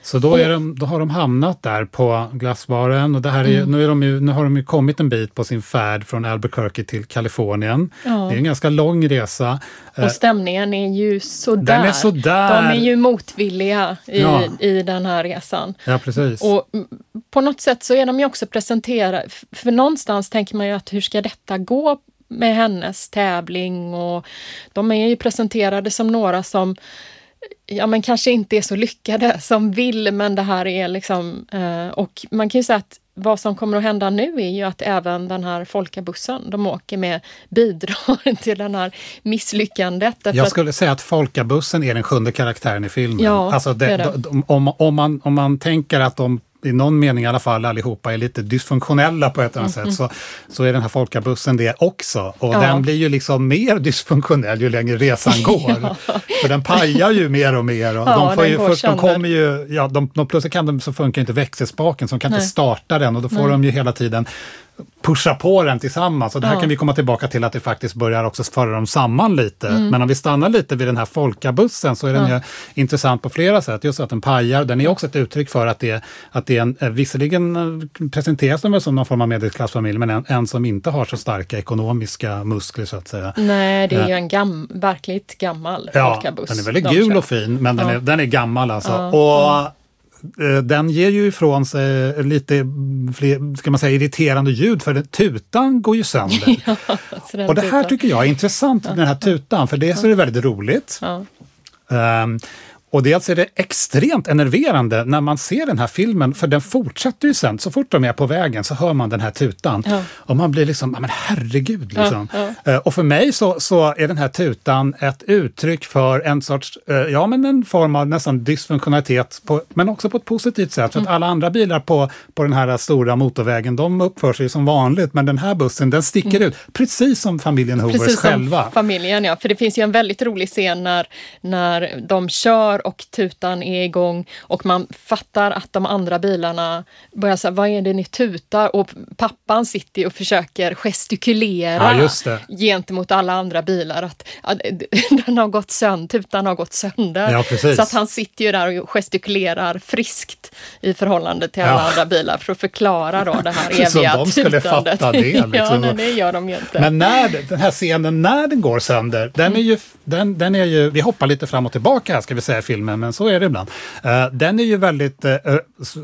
Så då, är de, då har de hamnat där på glassbaren och det här är, mm. nu, är de ju, nu har de ju kommit en bit på sin färd från Albuquerque till Kalifornien. Ja. Det är en ganska lång resa. Och stämningen är ju sådär. Den är sådär. De är ju motvilliga i, ja. i den här resan. Ja, precis. Och på något sätt så är de ju också presenterade, för någonstans tänker man ju att hur ska detta gå med hennes tävling och de är ju presenterade som några som ja men kanske inte är så lyckade som vill, men det här är liksom... Eh, och man kan ju säga att vad som kommer att hända nu är ju att även den här folkabussen de åker med bidrar till den här misslyckandet. Jag skulle säga att folkabussen är den sjunde karaktären i filmen. Ja, alltså det, det. Om, om, man, om man tänker att de i någon mening i alla fall allihopa är lite dysfunktionella på ett eller annat mm. sätt, så, så är den här folkabussen det också. Och ja. den blir ju liksom mer dysfunktionell ju längre resan går. ja. För den pajar ju mer och mer. Och ja, de, får ju, först, de kommer ju, ja, de, de, plötsligt kan de, så funkar inte växelspaken, så de kan Nej. inte starta den och då får Nej. de ju hela tiden pusha på den tillsammans. Och det här ja. kan vi komma tillbaka till att det faktiskt börjar också föra dem samman lite. Mm. Men om vi stannar lite vid den här folkabussen så är den ja. ju intressant på flera sätt. Just att den pajar, den är också ett uttryck för att det, att det är en, eh, visserligen eh, presenteras den som någon form av medelklassfamilj, men en, en, som inte har så starka ekonomiska muskler så att säga. Nej, det är ju en gam, verkligt gammal ja, folkabuss. Den är väldigt gul och fin, men den, är, den är gammal alltså. och Eh, den ger ju ifrån sig lite fler, ska man säga, irriterande ljud för tutan går ju sönder. ja, och det här tycker jag är intressant, ja. den här tutan, för dels är det väldigt roligt. Um, och dels är det extremt enerverande när man ser den här filmen, för den fortsätter ju sen. Så fort de är på vägen så hör man den här tutan. Ja. Och man blir liksom, men herregud. Liksom. Ja, ja. Eh, och för mig så, så är den här tutan ett uttryck för en sorts, eh, ja men en form av nästan dysfunktionalitet, på, men också på ett positivt sätt. För att mm. alla andra bilar på, på den här stora motorvägen, de uppför sig som vanligt. Men den här bussen, den sticker mm. ut, precis som familjen Hoovers precis själva. Som familjen, ja. För det finns ju en väldigt rolig scen när, när de kör och tutan är igång och man fattar att de andra bilarna börjar säga, vad är det ni tutar? Och pappan sitter och försöker gestikulera ja, gentemot alla andra bilar att, att den har gått sönder, tutan har gått sönder. Ja, så att han sitter ju där och gestikulerar friskt i förhållande till alla ja. andra bilar för att förklara då det här eviga tutandet. de skulle tutandet. fatta det. Liksom. ja, nej, gör de ju inte. Men när den här scenen, när den går sönder, den är ju, den, den är ju, vi hoppar lite fram och tillbaka här ska vi säga filmen, men så är det ibland. Uh, den är ju väldigt uh,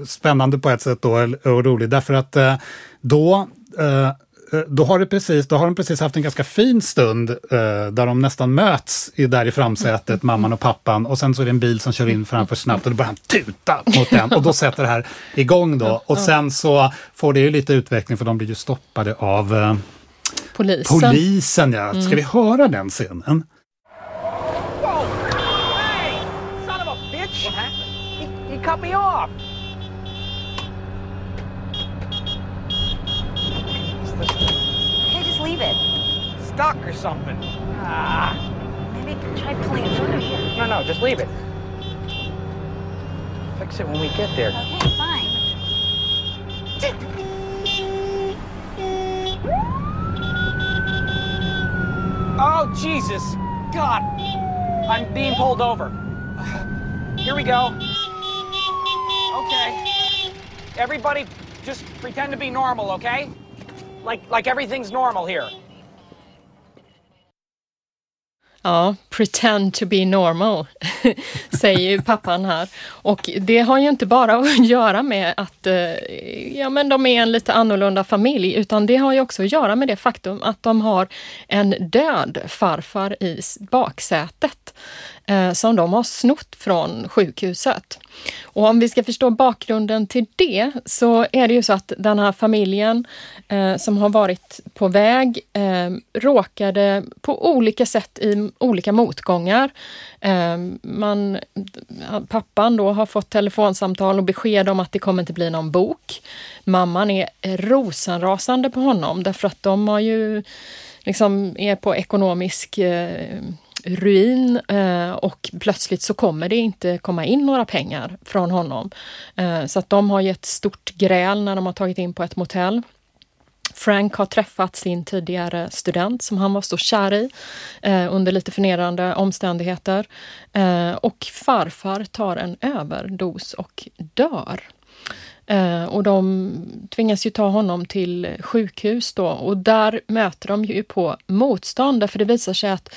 spännande på ett sätt då, och rolig, därför att uh, då då har, det precis, då har de precis haft en ganska fin stund eh, där de nästan möts i, där i framsätet, mamman och pappan. Och sen så är det en bil som kör in framför snabbt och då börjar han tuta mot den. Och då sätter det här igång då. Och sen så får det ju lite utveckling för de blir ju stoppade av eh, polisen. polisen ja. Ska mm. vi höra den scenen? Cut me off. Okay, just leave it. Stuck or something. Ah. Maybe try pulling it through here. No, no, just leave it. Fix it when we get there. Okay, fine. Oh, Jesus! God! I'm being pulled over. Here we go. Okay. Everybody just pretend to be normal, okay? Like, like everything's normal here. Ja, pretend to be normal, säger ju pappan här. Och det har ju inte bara att göra med att eh, ja, men de är en lite annorlunda familj, utan det har ju också att göra med det faktum att de har en död farfar i baksätet eh, som de har snott från sjukhuset. Och om vi ska förstå bakgrunden till det så är det ju så att den här familjen eh, som har varit på väg eh, råkade på olika sätt i olika motgångar. Eh, man, pappan då har fått telefonsamtal och besked om att det kommer inte bli någon bok. Mamman är rosenrasande på honom därför att de har ju liksom är på ekonomisk eh, ruin eh, och plötsligt så kommer det inte komma in några pengar från honom. Eh, så att de har ju ett stort gräl när de har tagit in på ett motell Frank har träffat sin tidigare student som han var så kär i eh, under lite förnedrande omständigheter. Eh, och farfar tar en överdos och dör. Eh, och de tvingas ju ta honom till sjukhus då och där möter de ju på motstånd därför det visar sig att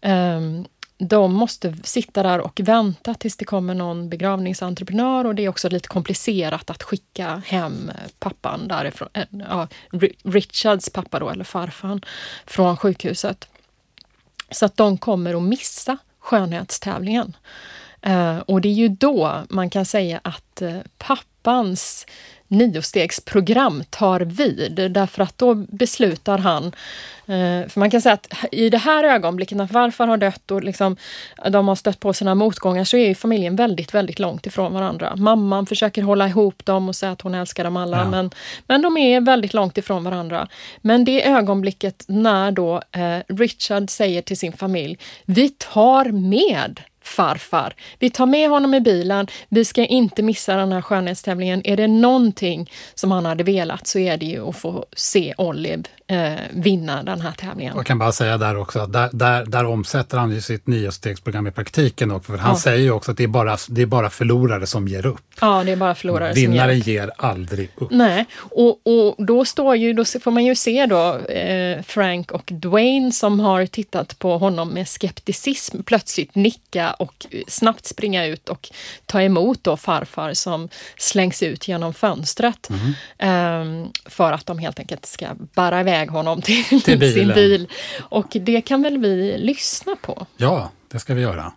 Ehm, de måste sitta där och vänta tills det kommer någon begravningsentreprenör och det är också lite komplicerat att skicka hem pappan därifrån, äh, ja, Richards pappa då, eller farfan, från sjukhuset. Så att de kommer att missa skönhetstävlingen. Uh, och det är ju då man kan säga att uh, pappans niostegsprogram tar vid därför att då beslutar han eh, för man kan säga att i det här ögonblicket när farfar har dött och liksom, de har stött på sina motgångar så är familjen väldigt, väldigt långt ifrån varandra. Mamman försöker hålla ihop dem och säga att hon älskar dem alla ja. men, men de är väldigt långt ifrån varandra. Men det ögonblicket när då eh, Richard säger till sin familj, vi tar med farfar. Vi tar med honom i bilen. Vi ska inte missa den här skönhetstävlingen. Är det någonting som han hade velat så är det ju att få se Olive eh, vinna den här tävlingen. Jag kan bara säga där också att där, där, där omsätter han ju sitt niostegsprogram i praktiken. Också, för han ja. säger ju också att det är, bara, det är bara förlorare som ger upp. Ja, det är bara förlorare Vinnaren som ger upp. ger aldrig upp. Nej, och, och då, står ju, då får man ju se då eh, Frank och Dwayne som har tittat på honom med skepticism plötsligt nicka och snabbt springa ut och ta emot då farfar som slängs ut genom fönstret. Mm. Eh, för att de helt enkelt ska bära iväg iväg honom till, till sin bil. Och det kan väl vi lyssna på? Ja, det ska vi göra.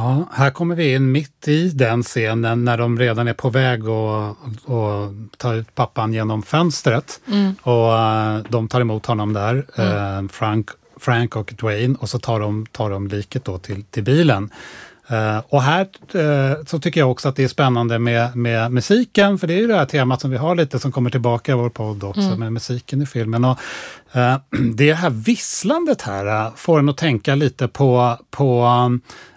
Ja, här kommer vi in mitt i den scenen när de redan är på väg att ta ut pappan genom fönstret. Mm. Och uh, de tar emot honom där, mm. uh, Frank, Frank och Dwayne, och så tar de, tar de liket då till, till bilen. Uh, och här så tycker jag också att det är spännande med, med musiken, för det är ju det här temat som vi har lite som kommer tillbaka i vår podd också, mm. med musiken i filmen. Och, det här visslandet här får en att tänka lite på, på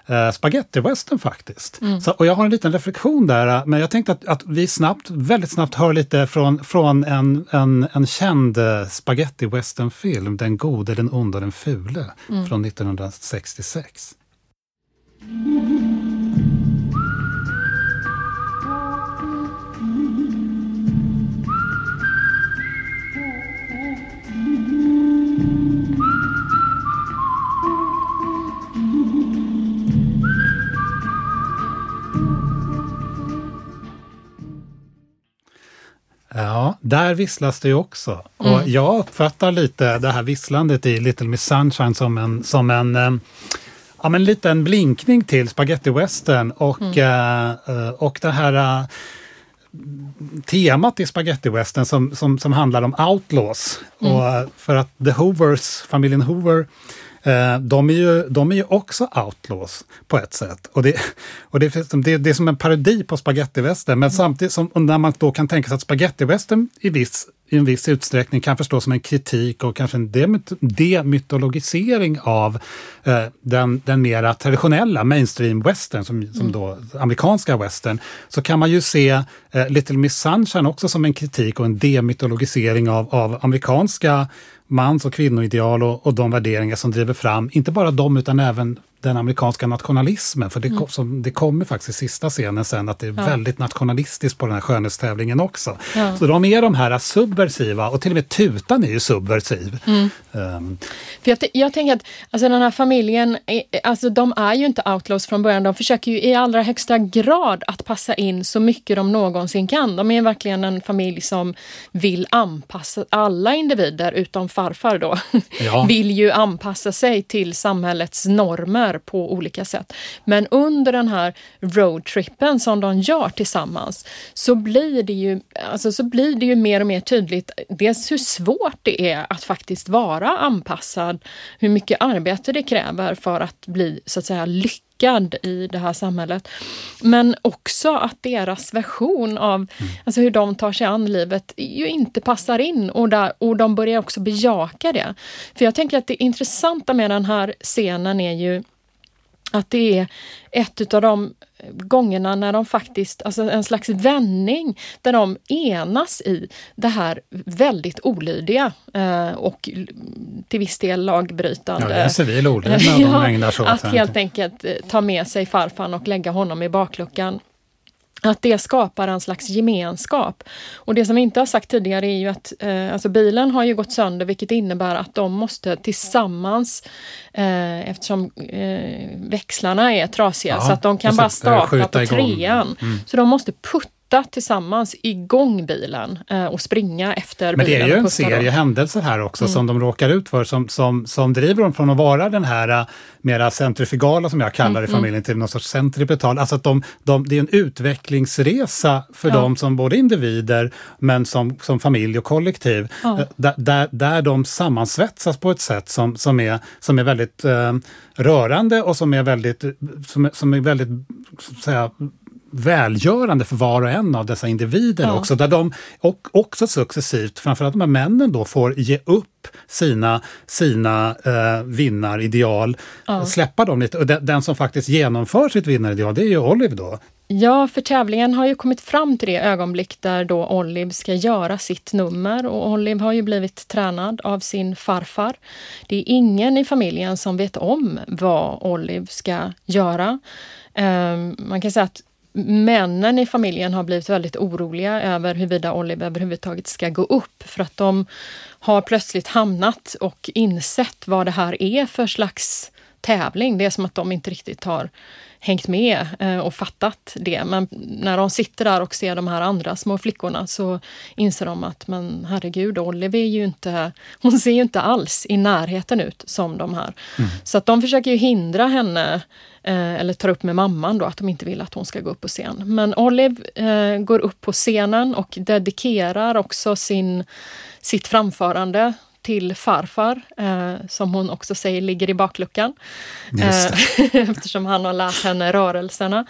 eh, spaghetti-western faktiskt. Mm. Så, och jag har en liten reflektion där, eh, men jag tänkte att, att vi snabbt, väldigt snabbt hör lite från, från en, en, en känd eh, spaghetti-western-film, Den gode, den onde och den fule, mm. från 1966. Ja, där visslas det ju också. Mm. Och jag uppfattar lite det här visslandet i Little Miss Sunshine som en, som en eh, ja, men liten blinkning till spaghetti western och, mm. uh, och det här uh, temat i spaghetti western som, som, som handlar om outlaws. Mm. Och för att The Hoovers, familjen Hoover, de är, ju, de är ju också outlaws på ett sätt. Och det, och det, det, det är som en parodi på spagettivästern, men samtidigt som när man då kan tänka sig att spagettivästern i viss i en viss utsträckning kan förstås som en kritik och kanske en demytologisering av eh, den, den mera traditionella mainstream-western, som, som mm. då amerikanska western, så kan man ju se eh, Little Miss Sunshine också som en kritik och en demytologisering av, av amerikanska mans och kvinnoideal och, och de värderingar som driver fram, inte bara dem utan även den amerikanska nationalismen. För det, mm. som, det kommer faktiskt i sista scenen sen att det är ja. väldigt nationalistiskt på den här skönhetstävlingen också. Ja. Så de är de här subversiva och till och med tutan är ju subversiv. Mm. Um. För jag, jag, tänker att alltså den här familjen, alltså de är ju inte outlaws från början. De försöker ju i allra högsta grad att passa in så mycket de någonsin kan. De är verkligen en familj som vill anpassa alla individer utom farfar då. Ja. vill ju anpassa sig till samhällets normer sker på olika sätt. Men under den här roadtrippen som de gör tillsammans så blir det ju, alltså, så blir det ju mer och mer tydligt dels hur svårt det är att faktiskt vara anpassad, hur mycket arbete det kräver för att bli så att säga lyckad i det här samhället. Men också att deras version av mm. alltså hur de tar sig an livet ju inte passar in och, där, och de börjar också bejaka det. För jag tänker att det intressanta med den här scenen är ju att det är ett av de gångerna när de faktiskt, alltså en slags vändning där de enas i det här väldigt olydiga eh, och till viss del lagbrytande. Ja, det är civil olydnad de ägnar sig åt. Att helt enkelt ta med sig farfan och lägga honom i bakluckan att det skapar en slags gemenskap. Och det som vi inte har sagt tidigare är ju att eh, alltså bilen har ju gått sönder vilket innebär att de måste tillsammans, eh, eftersom eh, växlarna är trasiga, ja, så att de kan bara starta på trean. Mm. Så de måste putta tillsammans igång bilen eh, och springa efter Men bilen. Men det är ju en serie dem. händelser här också mm. som de råkar ut för som, som, som driver dem från att vara den här uh, mera centrifugala som jag kallar mm. i mm. familjen till någon sorts centripetal. Alltså att de, de, det är en utvecklingsresa för ja. dem som både individer men som, som familj och kollektiv. Ja. Uh, där, där, där de sammansvetsas på ett sätt som, som, är, som är väldigt uh, rörande och som är väldigt, som, som är väldigt så att säga, välgörande för var och en av dessa individer ja. också. Där de och också successivt, framförallt de här männen då, får ge upp sina, sina eh, vinnarideal, ja. släppa dem lite. Och den, den, som faktiskt genomför sitt vinnarideal, det är ju Olive då. Ja, för tävlingen har ju kommit fram till det ögonblick där då Olive ska göra sitt nummer och Olive har ju blivit tränad av sin farfar. Det är ingen i familjen som vet om vad Olive ska göra. Um, man kan säga att männen i familjen har blivit väldigt oroliga över huruvida Oliver överhuvudtaget ska gå upp för att de har plötsligt hamnat och insett vad det här är för slags tävling. Det är som att de inte riktigt har hängt med eh, och fattat det. Men när de sitter där och ser de här andra små flickorna så inser de att men herregud, Olive är ju inte, hon ser ju inte alls i närheten ut som de här. Mm. Så att de försöker ju hindra henne eh, eller tar upp med mamman då att de inte vill att hon ska gå upp på scen. Men Olive eh, går upp på scenen och dedikerar också sin, sitt framförande till farfar, eh, som hon också säger ligger i bakluckan. Eh, eftersom han har lärt henne rörelserna.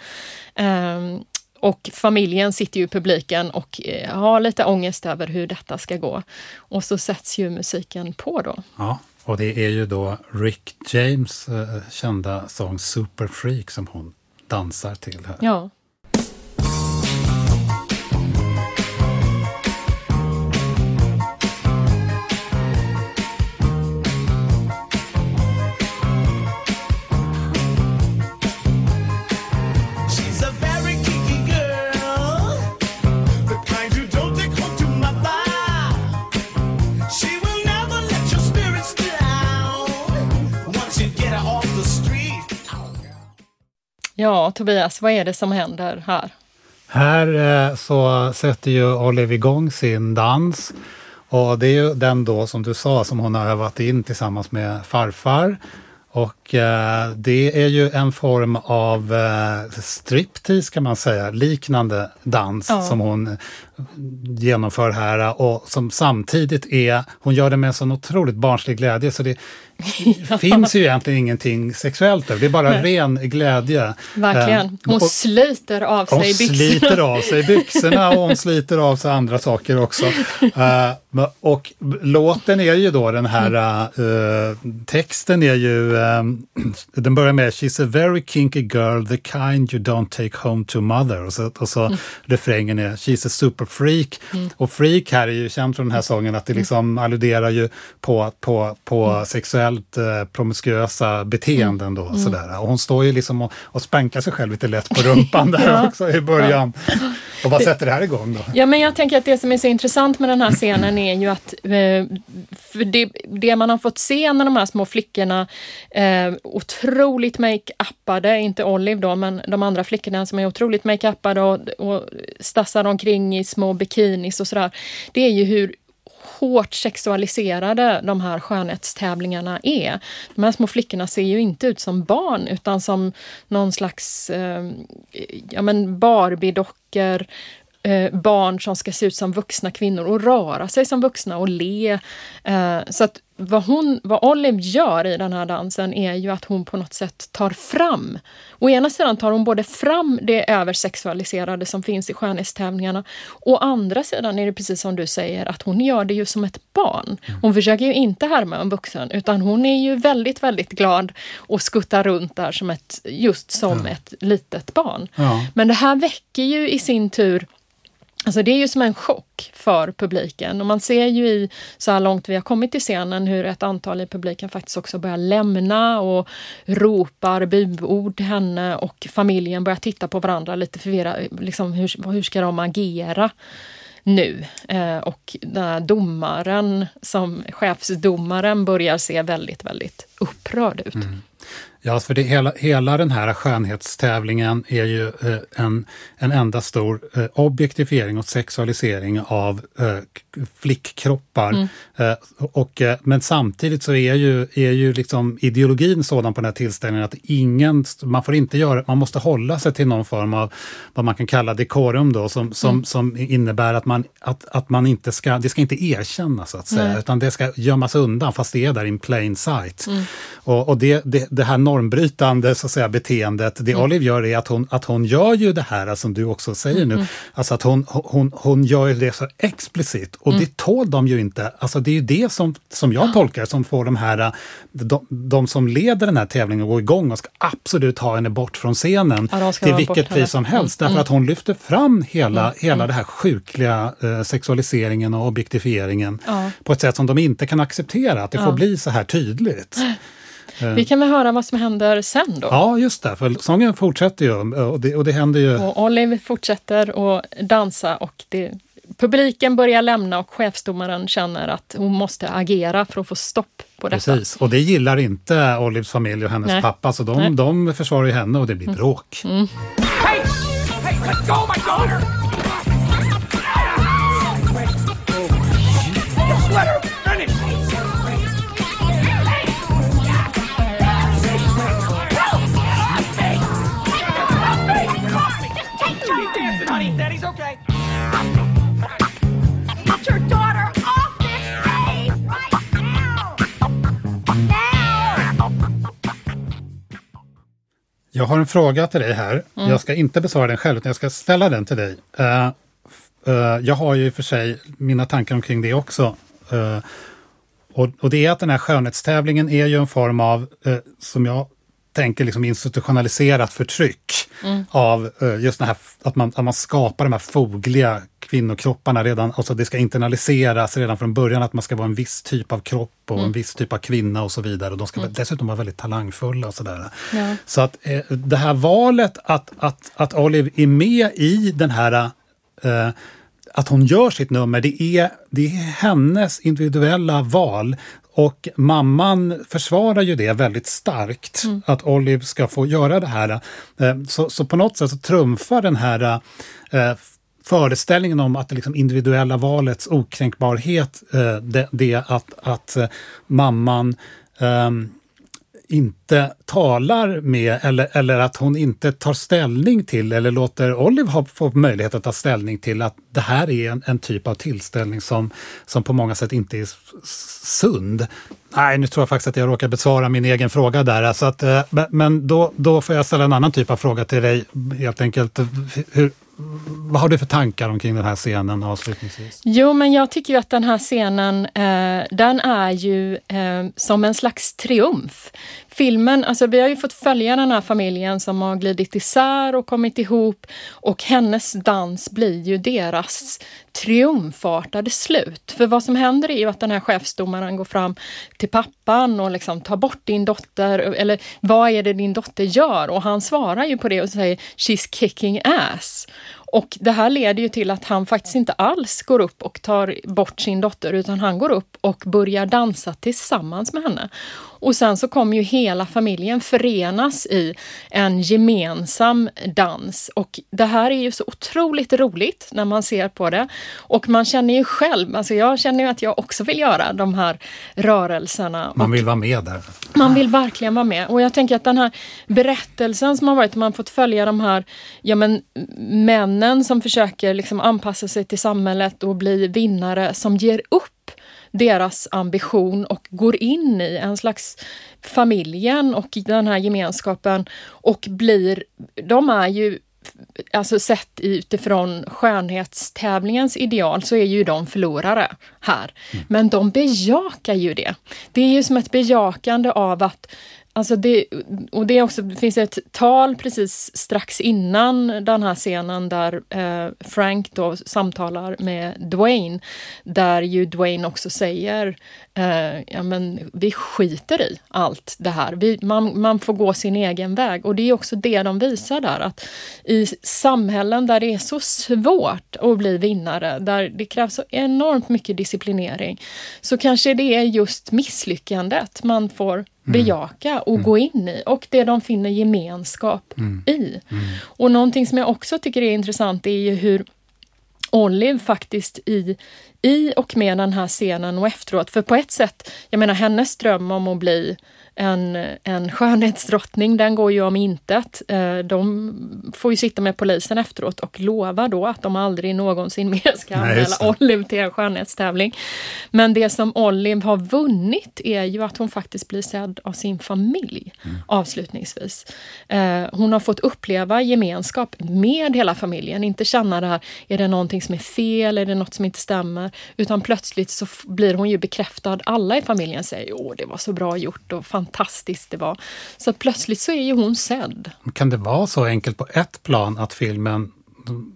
Eh, och familjen sitter ju i publiken och eh, har lite ångest över hur detta ska gå. Och så sätts ju musiken på då. Ja, och det är ju då Rick James eh, kända sång Super Freak som hon dansar till här. Ja. Ja, Tobias, vad är det som händer här? Här eh, så sätter ju Olive igång sin dans. Och det är ju den då, som du sa, som hon har övat in tillsammans med farfar. Och eh, det är ju en form av eh, striptease kan man säga, liknande dans ja. som hon genomför här och som samtidigt är, hon gör det med en sån otroligt barnslig glädje så det ja. finns ju egentligen ingenting sexuellt där, det är bara Nej. ren glädje. Verkligen. Eh, hon och, sliter av sig byxorna. Hon sliter av sig byxorna och hon sliter av sig andra saker också. Uh, och låten är ju då den här uh, texten är ju, um, den börjar med She's a very kinky girl, the kind you don't take home to mother. Och så, och så mm. refrängen är She's a super freak. Mm. Och freak här är ju känt från den här sången att det liksom mm. alluderar ju på, på, på mm. Sexuellt eh, promiskuösa beteenden då. Mm. Sådär. Och hon står ju liksom och, och spankar sig själv lite lätt på rumpan där ja. också i början. Ja. Och vad sätter det här igång då? Ja, men jag tänker att det som är så intressant med den här scenen är ju att eh, det, det, man har fått se när de här små flickorna, eh, otroligt make-upade, inte Olive då, men de andra flickorna som är otroligt make-upade och, och stassar omkring i små bikinis och sådär. Det är ju hur hårt sexualiserade de här skönhetstävlingarna är. De här små flickorna ser ju inte ut som barn utan som någon slags eh, ja, men Barbie-dockor eh, barn som ska se ut som vuxna kvinnor och röra sig som vuxna och le. Eh, så att vad, hon, vad Olive gör i den här dansen är ju att hon på något sätt tar fram. Å ena sidan tar hon både fram det översexualiserade som finns i skönhetstävlingarna. Å andra sidan är det precis som du säger att hon gör det ju som ett barn. Hon försöker ju inte härma en vuxen utan hon är ju väldigt, väldigt glad och skuttar runt där som ett, just som ett litet barn. Ja. Men det här väcker ju i sin tur Alltså det är ju som en chock för publiken och man ser ju i så här långt vi har kommit till scenen hur ett antal i publiken faktiskt också börjar lämna och ropar buord till henne och familjen börjar titta på varandra lite förvirrade. Liksom hur, hur ska de agera nu? Eh, och den här domaren, som chefsdomaren, börjar se väldigt, väldigt upprörd ut. Mm. Ja, för det, hela, hela den här skönhetstävlingen är ju eh, en, en enda stor eh, objektifiering och sexualisering av eh, flickkroppar. Eh, och, eh, men samtidigt så är ju, är ju liksom ideologin sådan på den här tillställningen att ingen, man får inte göra, man måste hålla sig till någon form av vad man kan kalla dekorum då, som, som, som innebär att man, att, att man inte ska, det ska inte erkännas så att säga, Nej. utan det ska gömmas undan fast det är där in plain sight. Och, och det, det, det här normbrytande så att säga, beteendet, det Olive gör är att hon, att hon gör ju det här som du också säger nu, alltså att hon, hon, hon gör det så explicit. Och det tål de ju inte. Alltså det är ju det som, som jag tolkar som får de här, de, de som leder den här tävlingen att gå igång och ska absolut ha henne bort från scenen Ja, till vilket pris som helst. Därför att hon lyfter fram hela, hela det här sjukliga eh, sexualiseringen och objektifieringen Ja. på ett sätt som de inte kan acceptera, att det får bli så här tydligt. Vi kan väl höra vad som händer sen då. Ja, just det, för sången fortsätter ju och det, och det händer ju... Och Olive fortsätter att dansa och det, publiken börjar lämna och chefsdomaren känner att hon måste agera för att få stopp på detta. Precis, och det gillar inte Olives familj och hennes Nej. pappa, så de, Nej. de försvarar ju henne och det blir bråk. Hey! Hey, let go my daughter! Jag har en fråga till dig här. Jag ska inte besvara den själv, utan jag ska ställa den till dig. F- eh, jag har ju i och för sig mina tankar omkring det också. Eh, och, och det är att den här skönhetstävlingen är ju en form av, som jag tänker, liksom institutionaliserat förtryck av eh, just det här att man, att man skapar de här fogliga kvinnokropparna redan, alltså det ska internaliseras redan från början att man ska vara en viss typ av kropp och en viss typ av kvinna och så vidare. Och de ska dessutom vara väldigt talangfulla och sådär. Ja. Så att eh, det här valet att, att, att Olive är med i den här eh, att hon gör sitt nummer, det är, det är hennes individuella val. Och mamman försvarar ju det väldigt starkt, att Olive ska få göra det här. Eh, Så, så på något sätt så trumfar den här eh, föreställningen om att det liksom individuella valets okränkbarhet, eh, det, det att, att mamman ehm, inte talar med eller, eller att hon inte tar ställning till eller låter Olive ha, få möjlighet att ta ställning till att det här är en, en typ av tillställning som, som på många sätt inte är sund. Nej, nu tror jag faktiskt att jag råkar besvara min egen fråga där. Alltså att, eh, men- men då, då får jag ställa en annan typ av fråga till dig helt enkelt. Hur, vad har du för tankar omkring den här scenen avslutningsvis? Jo, men jag tycker ju att den här scenen, eh, den är ju eh, som en slags triumf. Filmen, alltså vi har ju fått följa den här familjen som har glidit isär och kommit ihop och hennes dans blir ju deras triumfartade slut. För vad som händer är ju att den här chefsdomaren går fram till pappan och liksom tar bort din dotter, eller vad är det din dotter gör? Och han svarar ju på det och säger She's kicking ass. Och det här leder ju till att han faktiskt inte alls går upp och tar bort sin dotter utan han går upp och börjar dansa tillsammans med henne. Och sen så kommer ju hela familjen förenas i en gemensam dans. Och det här är ju så otroligt roligt när man ser på det. Och man känner ju själv, alltså jag känner ju att jag också vill göra de här rörelserna. Man vill vara med där. Man vill verkligen vara med. Och jag tänker att den här berättelsen som har varit, man fått följa de här ja, men, männen som försöker liksom anpassa sig till samhället och bli vinnare, som ger upp deras ambition och går in i en slags familjen och den här gemenskapen och blir, de är ju alltså sett utifrån skönhetstävlingens ideal så är ju de förlorare här. Mm. Men de bejakar ju det. Det är ju som ett bejakande av att Alltså det, och det, är också, det finns ett tal precis strax innan den här scenen där eh, Frank då samtalar med Dwayne. Där ju Dwayne också säger, eh, ja men vi skiter i allt det här. Vi, man, man får gå sin egen väg. Och det är också det de visar där, att i samhällen där det är så svårt att bli vinnare, där det krävs så enormt mycket disciplinering, så kanske det är just misslyckandet man får bejaka och mm. gå in i och det de finner gemenskap mm. i. Mm. Och någonting som jag också tycker är intressant är ju hur Olive faktiskt i, i och med den här scenen och efteråt, för på ett sätt, jag menar hennes dröm om att bli en, en skönhetsdrottning, den går ju om intet. Eh, de får ju sitta med polisen efteråt och lova då att de aldrig någonsin mer ska anmäla Olive till en skönhetstävling. Men det som Olive har vunnit är ju att hon faktiskt blir sedd av sin familj mm. avslutningsvis. Eh, hon har fått uppleva gemenskap med hela familjen, inte känna det här, är det någonting som är fel, är det något som inte stämmer? Utan plötsligt så blir hon ju bekräftad. Alla i familjen säger, åh det var så bra gjort och fantastiskt det var. Så plötsligt så är ju hon sedd. Kan det vara så enkelt på ett plan att filmen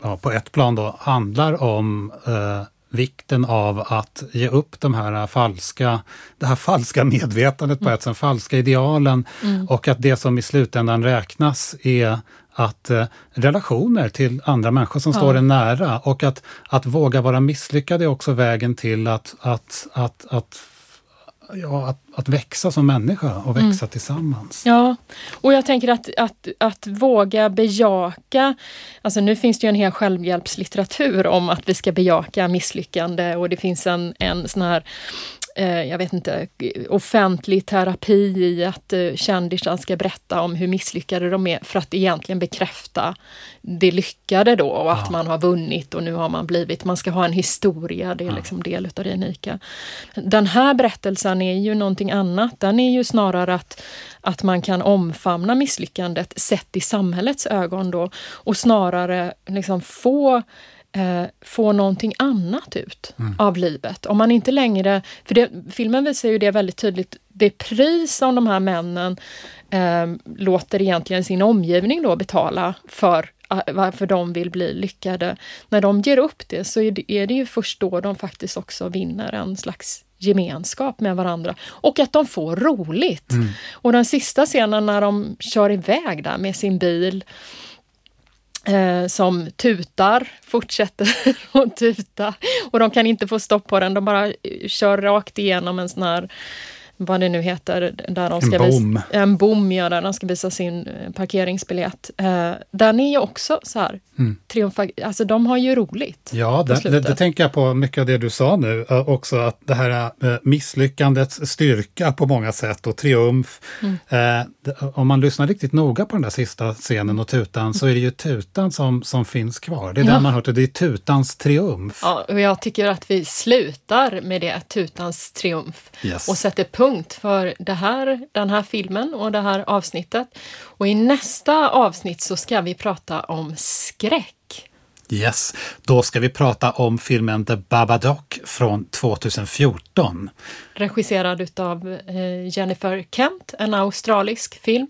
ja, på ett plan då handlar om eh, vikten av att ge upp de här falska, det här falska medvetandet på ett sätt, falska idealen mm. och att det som i slutändan räknas är att eh, relationer till andra människor som ja. står en nära och att, att våga vara misslyckad är också vägen till att, att, att, att ja, att, att växa som människa och växa mm. tillsammans. Ja, och jag tänker att, att, att våga bejaka, alltså nu finns det ju en hel självhjälpslitteratur om att vi ska bejaka misslyckande och det finns en, en sån här jag vet inte, offentlig terapi i att eh, kändisar ska berätta om hur misslyckade de är för att egentligen bekräfta det lyckade då och att ja. man har vunnit och nu har man blivit, man ska ha en historia, det är ja. liksom del utav det unika. Den här berättelsen är ju någonting annat, den är ju snarare att, att man kan omfamna misslyckandet sett i samhällets ögon då och snarare liksom få eh, få någonting annat ut mm. av livet. Om man inte längre, för det, filmen visar ju det väldigt tydligt, det pris som de här männen eh, låter egentligen sin omgivning då betala för eh, varför de vill bli lyckade. När de ger upp det så är det, är det ju först då de faktiskt också vinner en slags gemenskap med varandra och att de får roligt. Mm. Och den sista scenen när de kör iväg där med sin bil eh, som tutar, fortsätter att tuta. Och de kan inte få stopp på den, de bara kör rakt igenom en sån här vad det nu heter, där de ska en bom. Visa, en bom, ja, där de ska visa sin eh, parkeringsbiljett. Eh, den är ju också så här, mm. triumfa, alltså de har ju roligt. Ja, det, det, det, tänker jag på mycket av det du sa nu eh, också, att det här eh, misslyckandets styrka på många sätt och triumf. Mm. Eh, om man lyssnar riktigt noga på den där sista scenen och tutan så är det ju tutan som, som finns kvar. Det är ja. den man hört, det är tutans triumf. Ja, och jag tycker att vi slutar med det, tutans triumf, yes. och sätter punkt punkt för det här, den här filmen och det här avsnittet. Och i nästa avsnitt så ska vi prata om skräck. Yes, då ska vi prata om filmen The Babadook från 2014. Regisserad utav eh, Jennifer Kent, en australisk film.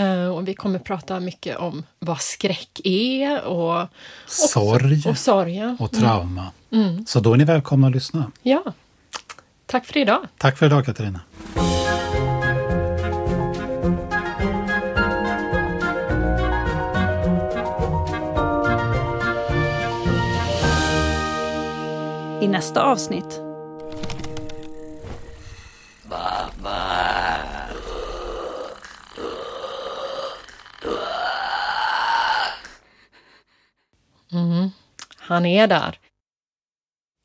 Uh, och vi kommer prata mycket om vad skräck är och, och sorg och, sorg, och trauma. Mm. Mm. Så då är ni välkomna att lyssna. Ja. Tack för idag. Tack för idag Katarina. I nästa avsnitt. Mm, han är där.